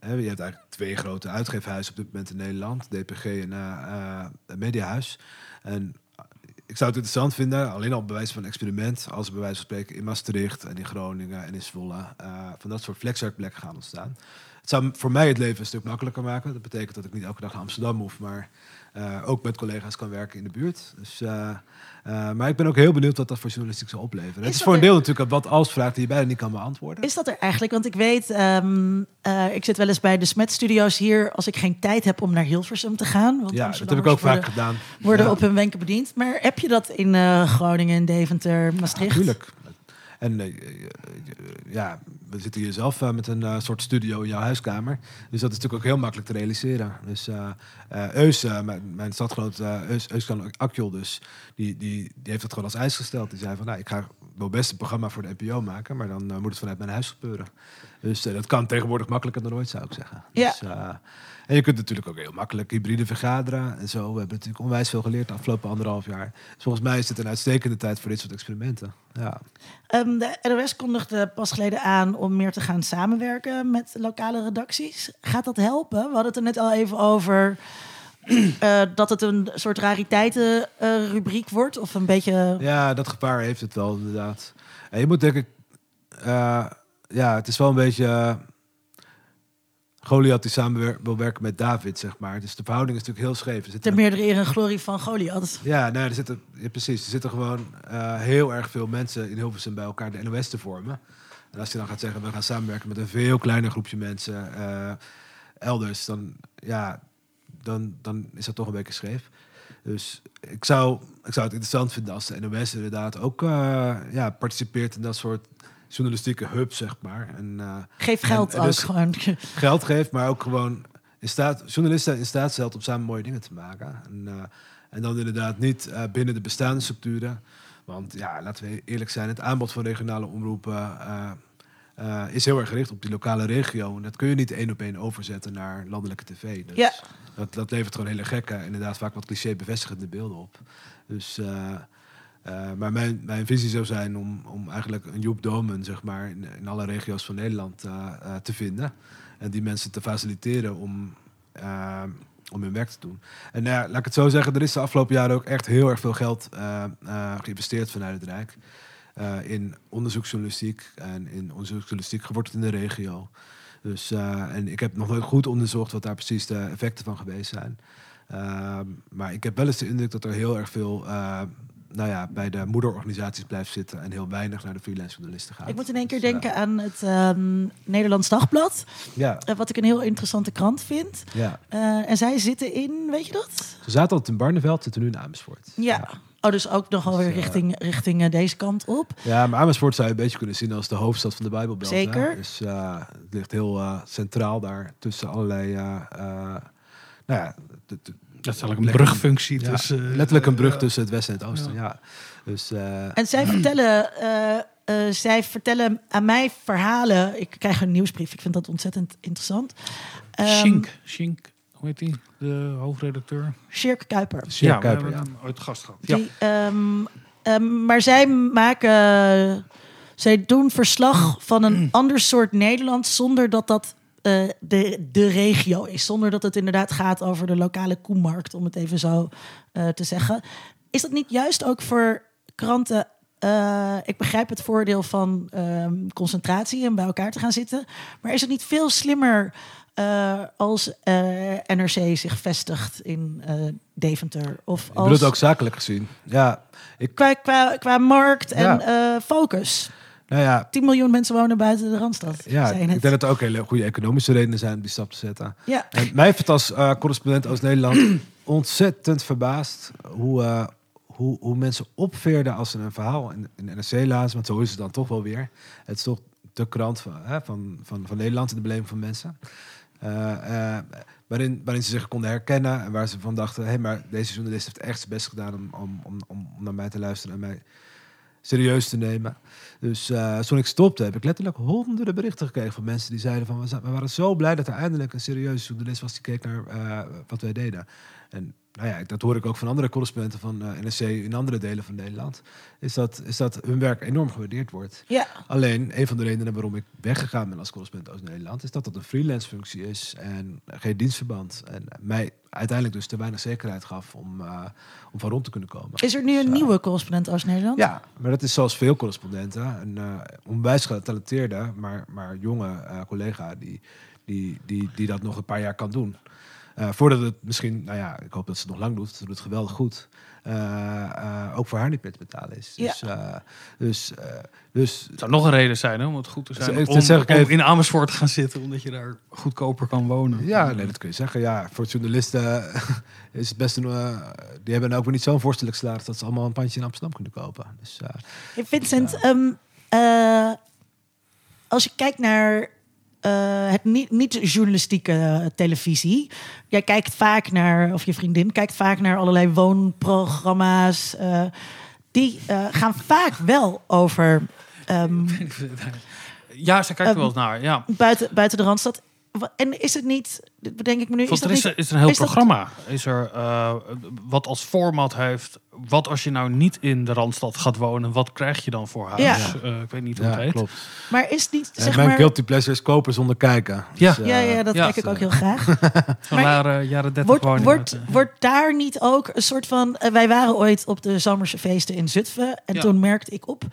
je hebt eigenlijk twee grote uitgeefhuizen op dit moment in Nederland. DPG en uh, Mediahuis. En ik zou het interessant vinden, alleen al bewijs van experiment, als bij wijze van spreken in Maastricht en in Groningen en in Zwolle uh, van dat soort flexwerkplekken gaan ontstaan. Het zou voor mij het leven een stuk makkelijker maken. Dat betekent dat ik niet elke dag naar Amsterdam hoef, maar uh, ook met collega's kan werken in de buurt. Dus, uh, uh, maar ik ben ook heel benieuwd wat dat voor journalistiek zal opleveren. Is het is voor een deel natuurlijk een wat als vraag die je bijna niet kan beantwoorden. Is dat er eigenlijk? Want ik weet, um, ik zit wel eens bij de Smet Studios hier als ik geen tijd heb om naar Hilversum te gaan. Want ja, dat heb ik ook vaak gedaan. Worden op hun wenken bediend. Maar heb je dat in Groningen, Deventer, Maastricht? Natuurlijk. En ja, we zitten hier zelf met een soort studio in jouw huiskamer. Dus dat is natuurlijk ook heel makkelijk te realiseren. Dus Eus, mijn, mijn stadgenoot Eus, kan Akjol dus, die, die, die heeft het gewoon als eis gesteld. Die zei van, nou, ik ga wel best een programma voor de NPO maken, maar dan moet het vanuit mijn huis gebeuren. Dus dat kan tegenwoordig makkelijker dan ooit, zou ik zeggen. Ja. Dus, en je kunt natuurlijk ook heel makkelijk hybride vergaderen en zo. We hebben natuurlijk onwijs veel geleerd de afgelopen anderhalf jaar. Dus volgens mij is het een uitstekende tijd voor dit soort experimenten. Ja. Um, de NOS kondigde pas geleden aan om meer te gaan samenwerken met lokale redacties. Gaat dat helpen? We hadden het er net al even over. Uh, [clears throat] dat het een soort rariteitenrubriek uh, wordt? Of een beetje. Ja, dat gevaar heeft het wel, inderdaad. En je moet denk ik. Uh, ja, het is wel een beetje Goliath die samen wil werken met David, zeg maar. Dus de verhouding is natuurlijk heel scheef. Er Ten meerdere eer en glorie van Goliath. Ja, nou, er zitten, ja, precies. Er zitten gewoon uh, heel erg veel mensen in Hilversum bij elkaar de NOS te vormen. En als je dan gaat zeggen, we gaan samenwerken met een veel kleiner groepje mensen uh, elders, dan, ja, dan, dan is dat toch een beetje scheef. Dus ik zou, ik zou het interessant vinden als de NOS inderdaad ook uh, ja, participeert in dat soort journalistieke hub, zeg maar. En, uh, Geef geld en, ook dus gewoon. [laughs] Geld geeft, maar ook gewoon in staat, journalisten in staat stelt om samen mooie dingen te maken. En, uh, en dan inderdaad niet uh, binnen de bestaande structuren. Want ja, laten we eerlijk zijn, het aanbod van regionale omroepen is heel erg gericht op die lokale regio. En dat kun je niet één op één overzetten naar landelijke tv. Dus ja. dat, dat levert gewoon hele gekke, inderdaad vaak wat cliché bevestigende beelden op. Dus uh, maar mijn, mijn visie zou zijn om, om eigenlijk een Joep Domen zeg maar, in, in alle regio's van Nederland uh, uh, te vinden. En die mensen te faciliteren om, om hun werk te doen. En ja, laat ik het zo zeggen, er is de afgelopen jaren ook echt heel erg veel geld geïnvesteerd vanuit het Rijk. in onderzoeksjournalistiek en in onderzoeksjournalistiek geworteld in de regio. Dus, en ik heb nog nooit goed onderzocht wat daar precies de effecten van geweest zijn. maar ik heb wel eens de indruk dat er heel erg veel nou ja, bij de moederorganisaties blijft zitten en heel weinig naar de freelance journalisten gaat. Ik moet in één keer dus, denken aan het um, Nederlands Dagblad. Ja. Uh, wat ik een heel interessante krant vind. Ja. Uh, en zij zitten in, weet je dat? Ze zaten al in Barneveld, zitten nu in Amersfoort. Ja. ja. Oh, dus ook nogal dus, weer richting, richting uh, deze kant op. Ja, maar Amersfoort zou je een beetje kunnen zien als de hoofdstad van de Bijbelbelt. Zeker. Hè? Dus het ligt heel centraal daar tussen allerlei... nou ja, dat is eigenlijk een brugfunctie. Ja, tussen, letterlijk een brug tussen het westen en het oosten. Ja. Dus, uh, en zij vertellen, uh, uh, zij vertellen aan mij verhalen. Ik krijg een nieuwsbrief. Ik vind dat ontzettend interessant. Um, Shink, Shink, hoe heet die? De hoofdredacteur. Shirk Kuiper. Ja, Kuiper, ja. ooit gast gehad. Die, ja. Um, um, maar zij maken... Zij doen verslag van een [clears throat] ander soort Nederland zonder dat dat uh, de, de regio is. Zonder dat het inderdaad gaat over de lokale koemarkt, om het even zo uh, te zeggen. Is dat niet juist ook voor kranten eh, ik begrijp het voordeel van ehm, concentratie en bij elkaar te gaan zitten. Maar is het niet veel slimmer eh, als eh, NRC zich vestigt in eh, Deventer? Of Ik als, bedoel het ook zakelijk gezien. Ja, ik, qua, qua, qua markt en Ja. eh, focus. Nou ja, 10 miljoen mensen wonen buiten de Randstad. ja ik denk dat er ook hele goede economische redenen zijn om die stap te zetten. Ja. En mij heeft het als eh, correspondent Oost-Nederland [clears throat] ontzettend verbaasd hoe, eh, hoe, hoe mensen opveerden als ze een verhaal in, in de NRC lazen. Want zo is het dan toch wel weer. Het is toch de krant van, hè, van, van, van Nederland in de beleving van mensen. Eh, waarin, waarin ze zich konden herkennen en waar ze van dachten: hé, hey, maar deze journalist heeft echt zijn best gedaan om, om, om, om naar mij te luisteren en mij serieus te nemen. Dus eh, toen ik stopte, heb ik letterlijk honderden berichten gekregen van mensen die zeiden van we, waren zo blij dat er eindelijk een serieuze journalist was die keek naar eh, wat wij deden. En nou ja, dat hoor ik ook van andere correspondenten van eh, NRC in andere delen van Nederland. Is dat, is dat hun werk enorm gewaardeerd wordt. Ja. Alleen, een van de redenen waarom ik weggegaan ben als correspondent uit Nederland, is dat dat een freelance functie is en geen dienstverband. En mij uiteindelijk dus te weinig zekerheid gaf om, eh, om van rond te kunnen komen. Is er nu een Dus, nieuwe correspondent als Nederland? ja, maar dat is zoals veel correspondenten. Een eh, onwijs getalenteerde, maar, maar jonge collega die, die, die, die dat nog een paar jaar kan doen. Eh, voordat het misschien, nou ja, ik hoop dat ze het nog lang doet. Ze doet het geweldig goed. Eh, eh, ook voor haar niet meer te betalen is. Ja. Dus, eh, dus, eh, dus Het zou nog een reden zijn hè, om het goed te zijn. Om, zeg ik om even. in Amersfoort te gaan zitten, omdat je daar goedkoper kan wonen. ja, nee, dat kun je zeggen. Ja, voor journalisten [laughs] is het best een. eh, die hebben ook weer niet zo'n vorstelijk salaris dat ze allemaal een pandje in Amsterdam kunnen kopen. Dus eh, Hey, Vincent, ehm, eh, als je kijkt naar eh, het niet- niet-journalistieke eh, televisie. Jij kijkt vaak naar, of je vriendin kijkt vaak naar allerlei woonprogramma's. eh, die gaan vaak wel over ehm, [laughs] Ja, ze kijkt er Ehm, wel eens naar. Ja. buiten, buiten de Randstad. En is het niet, bedenk ik me nu, is dat er is, niet... is er een heel is dat- programma. Is er, eh, wat als format heeft. Wat als je nou niet in de Randstad gaat wonen? Wat krijg je dan voor huis? Ja. Eh, ik weet niet hoe het ja, heet. klopt. Maar is niet, zeg mijn maar... guilty pleasure is kopen zonder kijken. Ja. Dus, Ja, eh, ja, dat Ja. kijk ik ook heel graag. [laughs] Van Maar- eh, jaren 30 Wordt, woning. wordt, eh, wordt daar niet ook een soort van... eh, wij waren ooit op de zomerse feesten in Zutphen. En Ja. toen merkte ik op...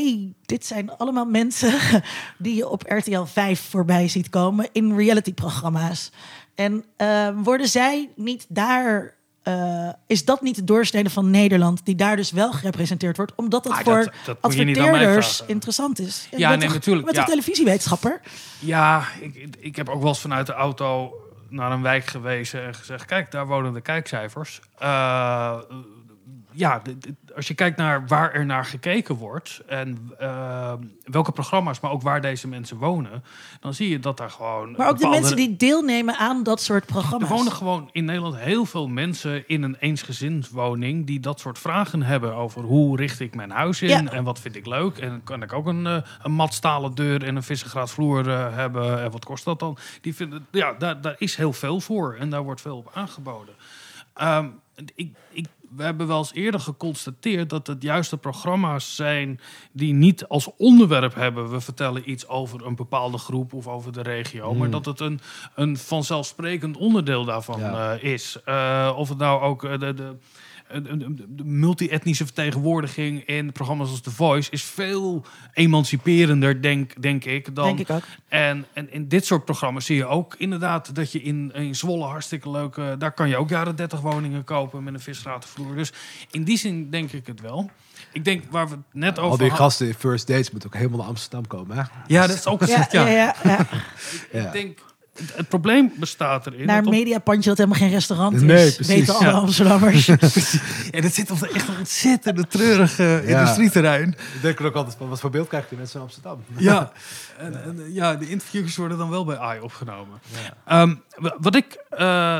hey, dit zijn allemaal mensen [laughs] die je op RTL 5 voorbij ziet komen... in reality-programma's. En eh, worden zij niet daar... eh, is dat niet de doorsnede van Nederland... die daar dus wel gerepresenteerd wordt? Omdat Ah, voor dat- dat adverteerders interessant is. Ja, nee, toch- natuurlijk, bent ja. toch televisiewetenschapper? Ja, ik, ik heb ook wel eens vanuit de auto naar een wijk gewezen en gezegd: kijk, daar wonen de kijkcijfers. Eh, ja, als je kijkt naar waar er naar gekeken wordt en eh, welke programma's, maar ook waar deze mensen wonen, dan zie je dat daar gewoon. Maar ook de mensen die deelnemen aan dat soort programma's. Er wonen gewoon in Nederland heel veel mensen in een eensgezinswoning die dat soort vragen hebben over hoe richt ik mijn huis in Ja. en wat vind ik leuk en kan ik ook een, eh, een matstalen deur en een vissengraat vloer eh, hebben en wat kost dat dan? Die vinden, ja, daar, daar is heel veel voor en daar wordt veel op aangeboden. Ehm, ik, ik, we hebben wel eens eerder geconstateerd dat het juist de programma's zijn die niet als onderwerp hebben. We vertellen iets over een bepaalde groep of over de regio. Maar dat het een, een vanzelfsprekend onderdeel daarvan Ja. eh, is. Eh, of het nou ook eh, de. de de- de- multi-etnische vertegenwoordiging in programma's als The Voice is veel emanciperender, denk, denk ik, dan Denk ik ook. en, en in dit soort programma's zie je ook inderdaad dat je in, in Zwolle hartstikke leuk... eh, daar kan je ook jaren 30 woningen kopen met een visratenvloer. Dus in die zin denk ik het wel. Ik denk waar we het net over Al die gasten in First Dates moeten ook helemaal naar Amsterdam komen. Hè? Ja, dat is ook een Ja, ja, ja, ja. Ja. Ik denk, het, probleem bestaat erin... Naar een dat mediapandje dat helemaal geen restaurant is. Nee, precies. Weten alle Ja. Amsterdammers. [laughs] en het zit op een echt een ontzettende treurige industrieterrein. Ik denk er ook altijd van, wat voor beeld krijgt die mensen in Amsterdam? Ja, [laughs] en, en, eh, ja, de interviews worden dan wel bij AI opgenomen. Ehm, wa- wat ik. eh,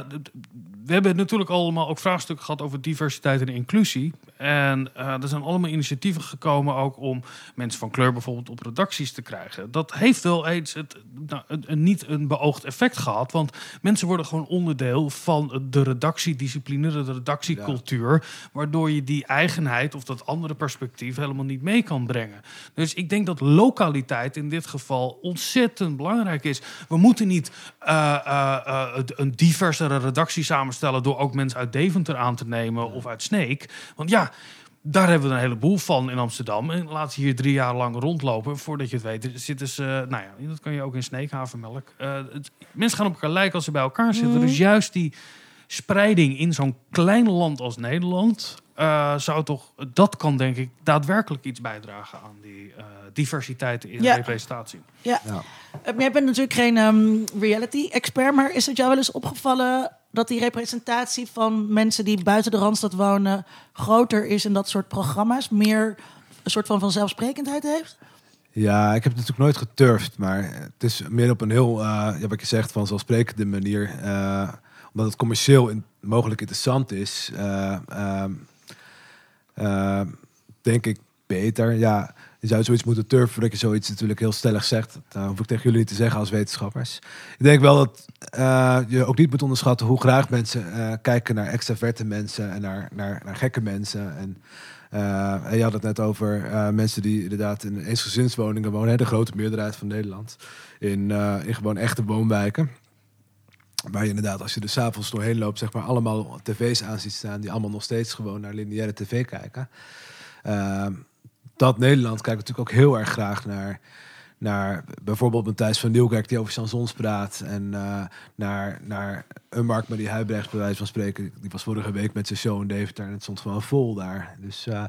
we hebben natuurlijk allemaal ook vraagstukken gehad over diversiteit en inclusie. En eh, er zijn allemaal initiatieven gekomen ook om mensen van kleur bijvoorbeeld op redacties te krijgen. Dat heeft wel eens het, nou, een, een niet een beoogd effect gehad. Want mensen worden gewoon onderdeel van de redactiediscipline, de redactiecultuur. Waardoor je die eigenheid of dat andere perspectief helemaal niet mee kan brengen. Dus ik denk dat lokaliteit in dit geval ontzettend belangrijk is. We moeten niet eh, eh, een diversere redactie samenstellen door ook mensen uit Deventer aan te nemen of uit Sneek. Want ja, daar hebben we een heleboel van in Amsterdam. En laat ze hier drie jaar lang rondlopen. Voordat je het weet, zitten ze... Nou ja, dat kan je ook in Sneekhavenmelk. Uh, het, mensen gaan op elkaar lijken als ze bij elkaar zitten. Dus juist die spreiding in zo'n klein land als Nederland... eh, zou toch... Dat kan denk ik daadwerkelijk iets bijdragen aan die eh, diversiteit in Ja. representatie. Ja. Ja. Eh, Jij bent natuurlijk geen ehm, reality-expert, maar is het jou wel eens opgevallen dat die representatie van mensen die buiten de Randstad wonen groter is in dat soort programma's? Meer een soort van vanzelfsprekendheid heeft? Ja, ik heb het natuurlijk nooit geturfd, maar het is meer op een heel, ja, wat je zegt, vanzelfsprekende manier. eh, omdat het commercieel mogelijk interessant is, eh, ehm, eh, denk ik beter. Ja, je zou zoiets moeten turfen voordat je zoiets natuurlijk heel stellig zegt. Dat hoef ik tegen jullie te zeggen als wetenschappers. Ik denk wel dat eh, je ook niet moet onderschatten hoe graag mensen eh, kijken naar extraverte mensen en naar, naar, naar gekke mensen. En eh, je had het net over mensen die inderdaad in eensgezinswoningen wonen. Hè, de grote meerderheid van Nederland. In, in gewoon echte woonwijken. Waar je inderdaad, als je er s'avonds doorheen loopt, zeg maar allemaal tv's aan ziet staan. Die allemaal nog steeds gewoon naar lineaire tv kijken. Dat Nederland kijkt natuurlijk ook heel erg graag naar, naar bijvoorbeeld Matthijs van Nieuwkerk die over chansons praat. En eh, naar, naar een Mark Marie Huibrechts bij wijze van spreken. Die was vorige week met zijn show in Deventer en het stond gewoon vol daar. Dus, eh,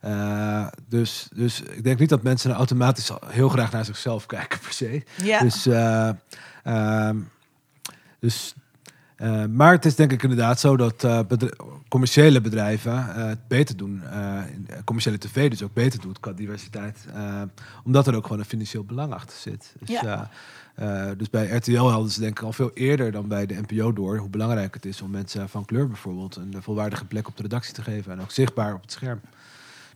eh, dus, dus ik denk niet dat mensen nou automatisch heel graag naar zichzelf kijken per se. Ja. Dus, eh, ehm, dus, eh, maar het is denk ik inderdaad zo dat eh, commerciële bedrijven eh, het beter doen. commerciële tv dus ook beter doet qua diversiteit. omdat er ook gewoon een financieel belang achter zit. Dus, Ja. dus bij RTL hadden ze denk ik al veel eerder dan bij de NPO door hoe belangrijk het is om mensen van kleur bijvoorbeeld een volwaardige plek op de redactie te geven en ook zichtbaar op het scherm.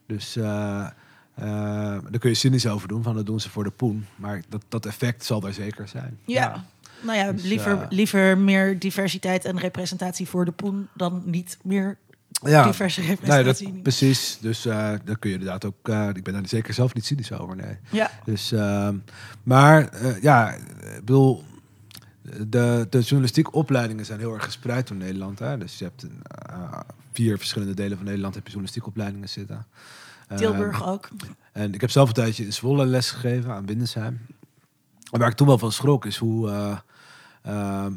Dus daar kun je cynisch over doen, van dat doen ze voor de poen. Maar dat, dat effect zal daar zeker zijn. Ja. Nou ja, Dus, liever, eh, liever meer diversiteit en representatie voor de poen dan niet meer Ja, diverse nee, representatie. dat, precies. Dus daar kun je inderdaad ook... eh, ik ben daar zeker zelf niet cynisch over, nee. ja. Dus, ehm, maar ja, ik bedoel... De, de journalistieke opleidingen zijn heel erg gespreid door Nederland. Hè? Dus je hebt vier verschillende delen van Nederland heb je journalistieke opleidingen zitten. Tilburg Ehm, ook. En ik heb zelf een tijdje in Zwolle les gegeven aan Windesheim. En waar ik toen wel van schrok is hoe eh, ehm,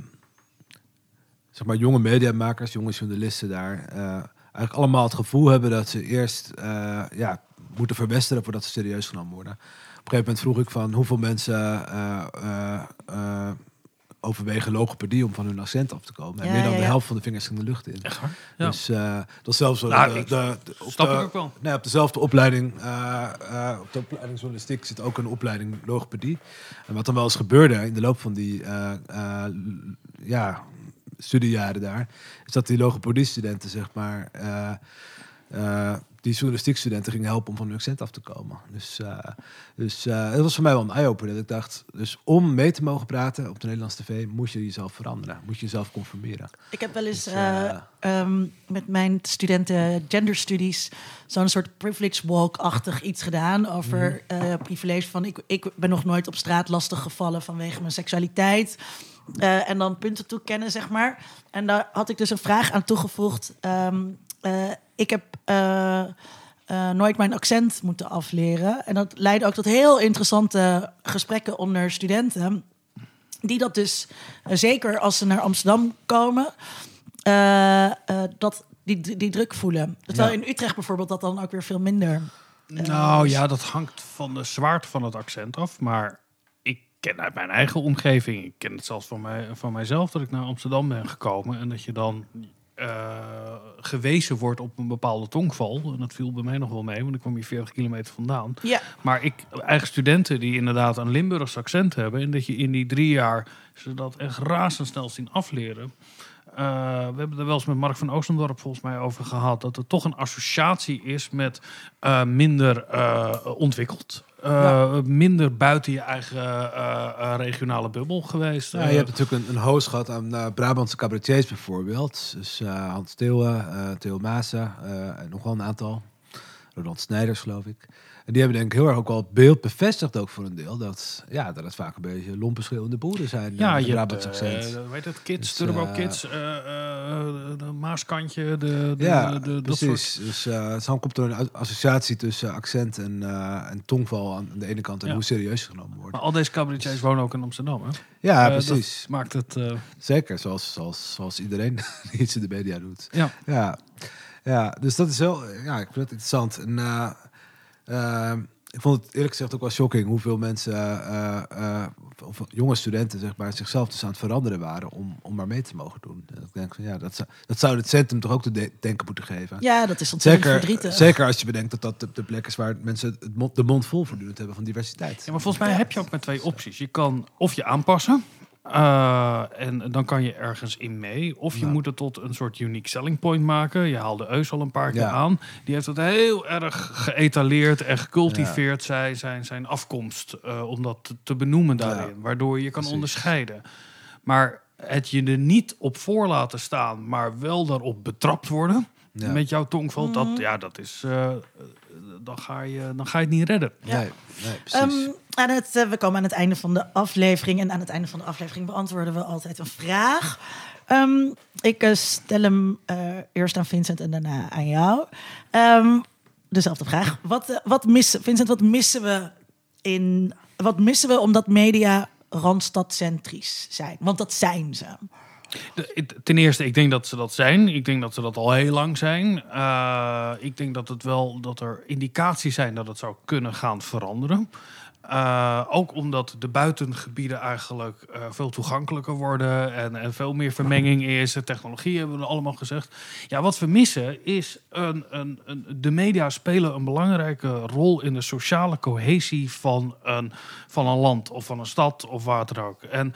zeg maar jonge mediamakers, jonge journalisten daar eh, eigenlijk allemaal het gevoel hebben dat ze eerst eh, ja, moeten verwesteren voordat ze serieus genomen worden. Op een gegeven moment vroeg ik van hoeveel mensen eh, overwegen logopedie om van hun accent af te komen. En Ja, meer dan ja, de helft van de vingers ging de lucht in. Echt waar? Ja. Dus eh, dat zelfs zo. Nou, de- ik de- de- op Snap de- ik ook wel. Nee, op dezelfde opleiding, eh, eh, op de opleiding journalistiek zit ook een opleiding logopedie. En wat dan wel eens gebeurde in de loop van die eh, eh, ja, studiejaren daar, is dat die logopedie-studenten, zeg maar, eh, eh, die journalistiek studenten gingen helpen om van hun accent af te komen. Dus, eh dus het was voor mij wel een eye-opener. Dat ik dacht, dus om mee te mogen praten op de Nederlandse tv, moet je jezelf veranderen. Moet je jezelf conformeren. Ik heb wel eens Dus, eh, eh, ehm, met mijn studenten gender studies zo'n soort privilege walk-achtig iets gedaan over Mhm. privilege van ik, ik ben nog nooit op straat lastig gevallen vanwege mijn seksualiteit. En dan punten toekennen, zeg maar. En daar had ik dus een vraag aan toegevoegd. Ehm, eh, ik heb eh, eh, nooit mijn accent moeten afleren. En dat leidde ook tot heel interessante gesprekken onder studenten. Die dat dus, zeker als ze naar Amsterdam komen, dat die, die, druk voelen. Terwijl Ja. in Utrecht bijvoorbeeld dat dan ook weer veel minder. Nou ja, dat hangt van de zwaarte van het accent af. Maar ik ken uit mijn eigen omgeving, ik ken het zelfs van, mij, van mijzelf, dat ik naar Amsterdam ben gekomen. En dat je dan eh, gewezen wordt op een bepaalde tongval. En dat viel bij mij nog wel mee, want ik kwam hier 40 kilometer vandaan. Ja, Maar ik, eigen studenten die inderdaad een Limburgs accent hebben. En dat je in die drie jaar ze dat echt razendsnel zien afleren. Eh, we hebben er wel eens met Mark van Oostendorp volgens mij over gehad. Dat er toch een associatie is met eh, minder ontwikkeld. Eh, Minder buiten je eigen eh, eh, regionale bubbel geweest. Ja, je hebt natuurlijk een, een host gehad aan Brabantse cabaretiers bijvoorbeeld. Dus Hans Theeuwen, eh Theo Maassen en nog wel een aantal. Roland Snijders, geloof ik. En die hebben denk ik heel erg ook wel het beeld bevestigd ook voor een deel. Dat, ja, dat het vaak een beetje lompe schreeuwende boeren zijn. Ja, met je hebt, eh, accent. heet het, Kids, Dus, Turbo eh, Kids, eh, eh, de Maaskantje, de, de, ja, de, dat precies. Dus dan komt er een associatie tussen accent en, eh, en tongval aan de ene kant en hoe serieus genomen wordt. Maar al deze cabaretiers wonen ook in Amsterdam, hè? Ja, Eh, precies. Maakt het... eh, Zeker, zoals, zoals, zoals iedereen [laughs] die iets in de media doet. ja. Ja, ja dus dat is wel, ja, ik vind het interessant. En, eh, eh, ik vond het eerlijk gezegd ook wel shocking hoeveel mensen, eh, eh, of jonge studenten, zeg maar, zichzelf dus aan het veranderen waren om, om maar mee te mogen doen. En ik denk van ja, dat zou, dat zou het centrum toch ook te de- denken moeten geven. Ja, dat is ontzettend Zeker, verdrietig. zeker als je bedenkt dat dat de, de plek is waar mensen het mond, de mond vol voortdurend hebben van diversiteit. Ja, maar volgens mij heb je ook maar twee opties. Je kan of je aanpassen. Eh, en dan kan je ergens in mee. Of je Ja. moet het tot een soort unique selling point maken. Je haalde Eus al een paar keer Ja. aan. Die heeft het heel erg geëtaleerd en gecultiveerd, zijn, zijn, zijn afkomst. eh, om dat te, benoemen daarin. Waardoor je je kan Precies. onderscheiden. Maar het je er niet op voor laten staan, maar wel daarop betrapt worden. Ja. Met jouw tongval, dat, ja, dat is. eh, dan, ga je, dan ga je het niet redden. Ja. Nee, nee, precies. Ehm, aan het, eh, we komen aan het einde van de aflevering. En aan het einde van de aflevering beantwoorden we altijd een vraag. Ehm, ik eh, stel hem eh, eerst aan Vincent en daarna aan jou. Ehm, dezelfde vraag. Wat, wat missen, Vincent, wat missen we in. Wat missen we omdat media randstadcentrisch zijn? Want dat zijn ze. Ten eerste, ik denk dat ze dat zijn. Ik denk dat ze dat al heel lang zijn. Eh, ik denk dat het wel dat er indicaties zijn dat het zou kunnen gaan veranderen. Eh, ook omdat de buitengebieden eigenlijk eh, veel toegankelijker worden en, en veel meer vermenging is. De technologie hebben we allemaal gezegd. Ja, wat we missen is een, een, een, de media spelen een belangrijke rol in de sociale cohesie van een, van een land of van een stad of waar dan ook. En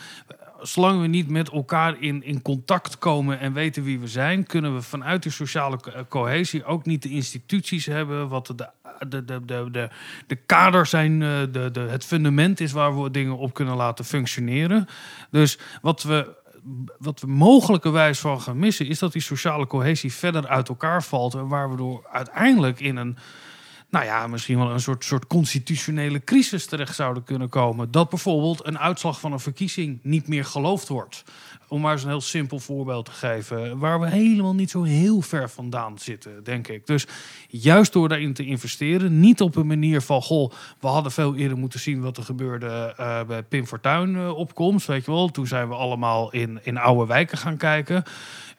zolang we niet met elkaar in, in contact komen en weten wie we zijn, kunnen we vanuit die sociale eh, cohesie ook niet de instituties hebben, wat de, de, de, de, de, de kader zijn, eh, de, de, het fundament is waar we dingen op kunnen laten functioneren. Dus wat we. Wat we mogelijkerwijs van gaan missen, is dat die sociale cohesie verder uit elkaar valt. En waar we door uiteindelijk in een nou ja, misschien wel een soort, soort constitutionele crisis terecht zouden kunnen komen. Dat bijvoorbeeld een uitslag van een verkiezing niet meer geloofd wordt. Om maar eens een heel simpel voorbeeld te geven. Waar we helemaal niet zo heel ver vandaan zitten, denk ik. Dus juist door daarin te investeren. Niet op een manier van, goh, we hadden veel eerder moeten zien wat er gebeurde eh, bij Pim Fortuyn eh, opkomst. Weet je wel, toen zijn we allemaal in, in oude wijken gaan kijken.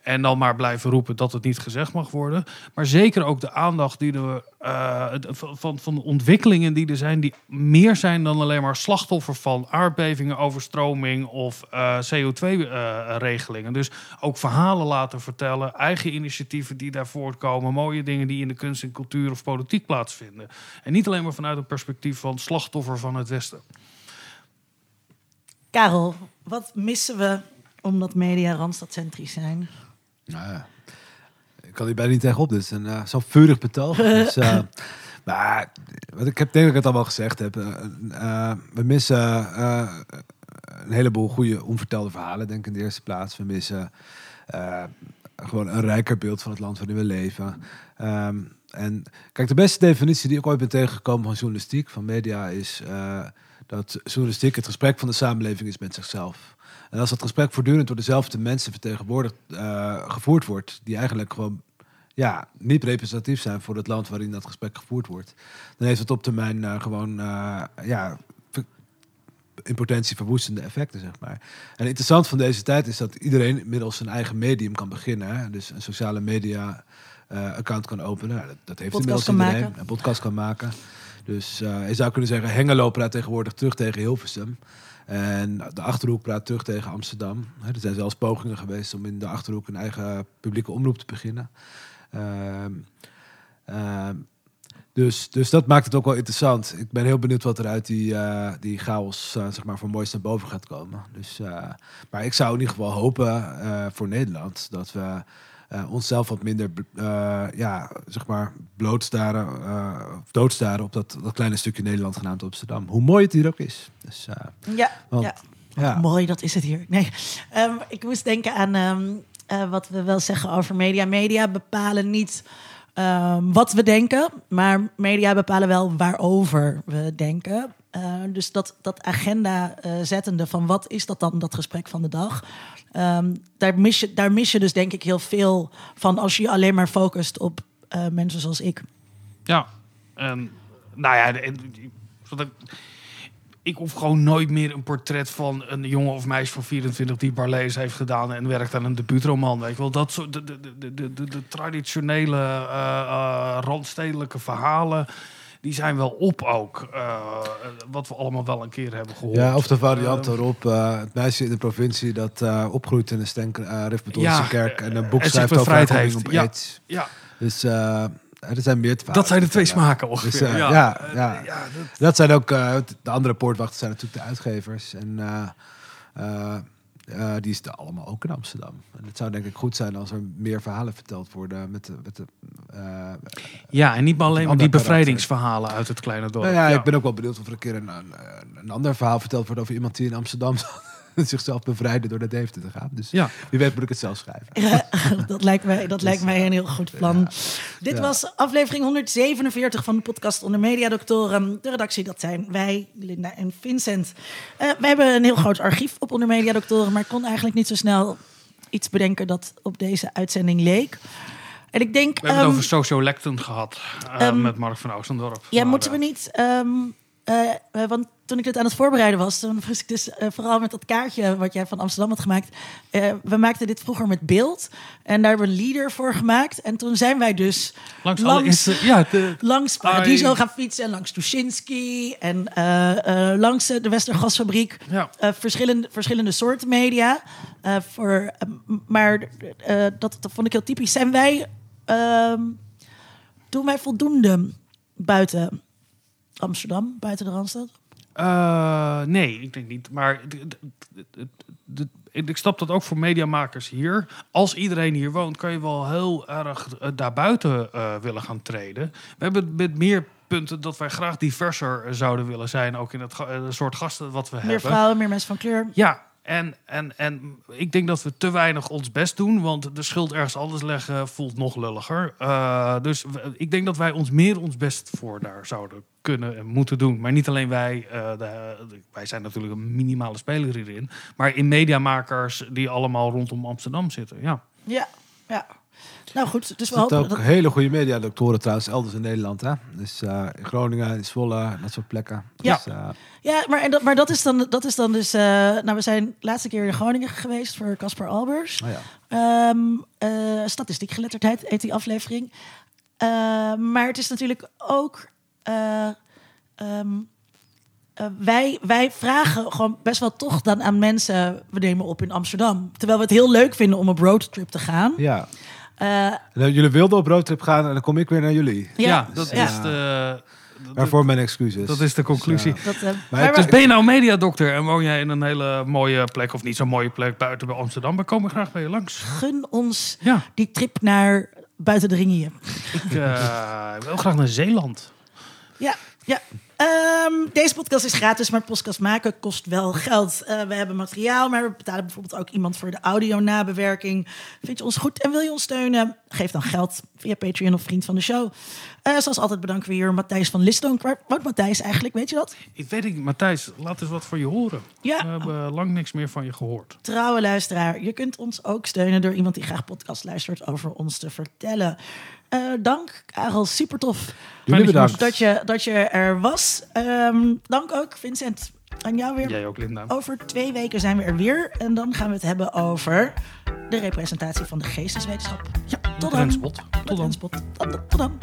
En dan maar blijven roepen dat het niet gezegd mag worden. Maar zeker ook de aandacht die er, eh, het- van, van- de ontwikkelingen die er zijn, die meer zijn dan alleen maar slachtoffer van aardbevingen, overstroming of eh, CO2-regelingen. dus ook verhalen laten vertellen, eigen initiatieven die daar voortkomen, mooie dingen die in de kunst en cultuur of politiek plaatsvinden. En niet alleen maar vanuit een perspectief van slachtoffer van het Westen. Karel, wat missen we omdat media randstadcentrisch zijn? Nou ja, ik kan hier bijna niet tegenop. Dit is een eh, zo vurig betoog. [laughs] dus, eh, maar wat ik heb denk ik het al wel gezegd heb. eh, we missen een heleboel goede onvertelde verhalen, denk ik in de eerste plaats. We missen gewoon een rijker beeld van het land waarin we leven. Ehm, en kijk, de beste definitie die ik ooit ben tegengekomen van journalistiek, van media, is dat journalistiek het gesprek van de samenleving is met zichzelf. En als dat gesprek voortdurend door dezelfde mensen vertegenwoordigd uh, gevoerd wordt, die eigenlijk gewoon ja, niet representatief zijn voor het land waarin dat gesprek gevoerd wordt, dan heeft het op termijn uh, gewoon uh, ja, in potentie verwoestende effecten, zeg maar. En interessant van deze tijd is dat iedereen inmiddels zijn eigen medium kan beginnen. Hè? Dus een sociale media uh, account kan openen. Dat, dat heeft podcast inmiddels iedereen. Maken. Een podcast kan maken. Dus je zou kunnen zeggen, Hengelo praat tegenwoordig terug tegen Hilversum. En de Achterhoek praat terug tegen Amsterdam. Er zijn zelfs pogingen geweest om in de Achterhoek een eigen publieke omroep te beginnen. Uh, uh, dus, dus dat maakt het ook wel interessant. Ik ben heel benieuwd wat er uit die, uh, die chaos uh, zeg maar, voor moois naar boven gaat komen. Dus, uh, maar ik zou in ieder geval hopen voor Nederland dat we onszelf wat minder ja, zeg maar blootstaren, doodstaren op dat, dat kleine stukje Nederland genaamd Amsterdam. Hoe mooi het hier ook is. Dus, ja, want, ja. ja. Mooi, dat is het hier. Nee, um, ik moest denken aan um, uh, wat we wel zeggen over media. Media bepalen niet ehm, wat we denken. Maar media bepalen wel waarover we denken. Eh, dus dat, dat agenda eh, zettende van wat is dat dan, dat gesprek van de dag. Ehm, daar, mis je, daar mis je dus denk ik heel veel van als je alleen maar focust op eh, mensen zoals ik. Ja, en nou ja, ik hoef gewoon nooit meer een portret van een jongen of meisje van 24 die Barlees heeft gedaan en werkt aan een debuutroman. Weet je wel, dat soort de, de, de, de, de, traditionele randstedelijke verhalen. Die zijn wel op ook. eh, wat we allemaal wel een keer hebben gehoord. Ja, of de variant Eh, erop. eh, het meisje in de provincie dat opgroeit in een stenk, uh, Ja, kerk en een boek schrijft over heeft. op Ja. AIDS. ja, Dus er zijn meer dat zijn de twee smaken ongeveer. Dus, ja, ja, dat- Dat zijn ook, de andere poortwachters zijn natuurlijk de uitgevers. En eh, die zitten allemaal ook in Amsterdam. En het zou denk ik goed zijn als er meer verhalen verteld worden met de... Met de eh, ja, en niet maar alleen maar die bevrijdingsverhalen uit het kleine dorp. nou ja, ik ben ook wel benieuwd of er een keer een, een, een ander verhaal verteld wordt over iemand die in Amsterdam [laughs] zichzelf bevrijdde door naar Deventer te gaan. Dus Ja. wie weet moet ik het zelf schrijven. Ja, [laughs] dat lijkt mij, dat lijkt mij een heel goed plan. Dit Ja. was aflevering 147 van de podcast Onder Mediadoktoren. De redactie, dat zijn wij, Linda en Vincent. Eh wij hebben een heel groot archief op Onder Mediadoktoren, maar ik kon eigenlijk niet zo snel iets bedenken dat op deze uitzending leek. En ik denk... We hebben het ehm, over sociolecten gehad eh, ehm, met Mark van Oostendorp. Ja, Maar, moeten we eh, niet. ehm, eh, eh, want toen ik dit aan het voorbereiden was, toen was ik dus eh, vooral met dat kaartje wat jij van Amsterdam had gemaakt. eh, we maakten dit vroeger met beeld. En daar hebben we een leader voor gemaakt. En toen zijn wij dus Langs, ja, de, langs Paradiso gaan fietsen. En langs Tuschinski. En eh, langs de Westergasfabriek. ja. Verschillende, verschillende soorten media. Voor, maar dat, dat vond ik heel typisch. Zijn wij, ehm, doen wij voldoende buiten Amsterdam, buiten de Randstad? Eh, nee, ik denk niet. Maar ik snap dat ook voor mediamakers hier. Als iedereen hier woont, kan je wel heel erg eh, daarbuiten eh, willen gaan treden. We hebben met meer punten dat wij graag diverser zouden willen zijn. Ook in het soort gasten wat we Meer hebben. vrouwen, meer mensen van kleur. Ja, en, en, en ik denk dat we te weinig ons best doen. Want de schuld ergens anders leggen voelt nog lulliger. Eh, dus ik denk dat wij ons meer ons best voor daar zouden kunnen en moeten doen. Maar niet alleen wij. eh, wij zijn natuurlijk een minimale speler hierin. Maar in mediamakers die allemaal rondom Amsterdam zitten. Ja. Ja, ja. Nou goed, dus we hopen ook dat... hele goede mediadoktoren trouwens elders in Nederland. Hè? Dus eh, in Groningen, in Zwolle, dat soort plekken. Ja. Dus, eh, Ja, maar, en dat, maar dat, is dan, dat is dan dus... eh, nou, we zijn de laatste keer in Groningen geweest voor Caspar Albers. nou ja. Ehm eh, statistiek geletterdheid heet die aflevering. Eh, maar het is natuurlijk ook. eh, ehm, eh, wij, wij vragen gewoon best wel toch dan aan mensen. We nemen op in Amsterdam. Terwijl we het heel leuk vinden om op roadtrip te gaan. ja. Eh, dan jullie wilden op roadtrip gaan en dan kom ik weer naar jullie. Ja, dat ja. is de. Waarvoor mijn excuses. Dat is de conclusie. Dat, eh, Maar maar het we- is- Dus ben je nou mediadokter en woon jij in een hele mooie plek, of niet zo'n mooie plek buiten bij Amsterdam, dan kom ik graag bij je langs. gun ons Ja, die trip naar buiten de ring hier. ik eh, [laughs] wil graag naar Zeeland. Ja, ja. Ehm, deze podcast is gratis, maar podcast maken kost wel geld. Eh, we hebben materiaal, maar we betalen bijvoorbeeld ook iemand voor de audio-nabewerking. Vind je ons goed en wil je ons steunen? Geef dan geld via Patreon of Vriend van de Show. Eh, zoals altijd bedanken we hier Matthijs van Listonk. Waar woont Matthijs eigenlijk, weet je dat? Ik weet niet, Matthijs, laat eens wat van je horen. Ja. We hebben lang niks meer van je gehoord. Trouwe luisteraar, je kunt ons ook steunen door iemand die graag podcast luistert over ons te vertellen. Eh, dank, Karel, super tof Jullie bedankt. dat je, dat je er was. Ehm, dank ook, Vincent, aan jou weer. Jij ook, Linda. Over twee weken zijn we er weer. En dan gaan we het hebben over de representatie van de geesteswetenschap. Ja, tot dan. Renspot. Tot dan. Tot, tot dan.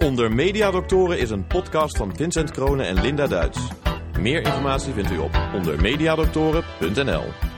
Onder Mediadoktoren is een podcast van Vincent Kronen en Linda Duits. Meer informatie vindt u op ondermediadoktoren.nl.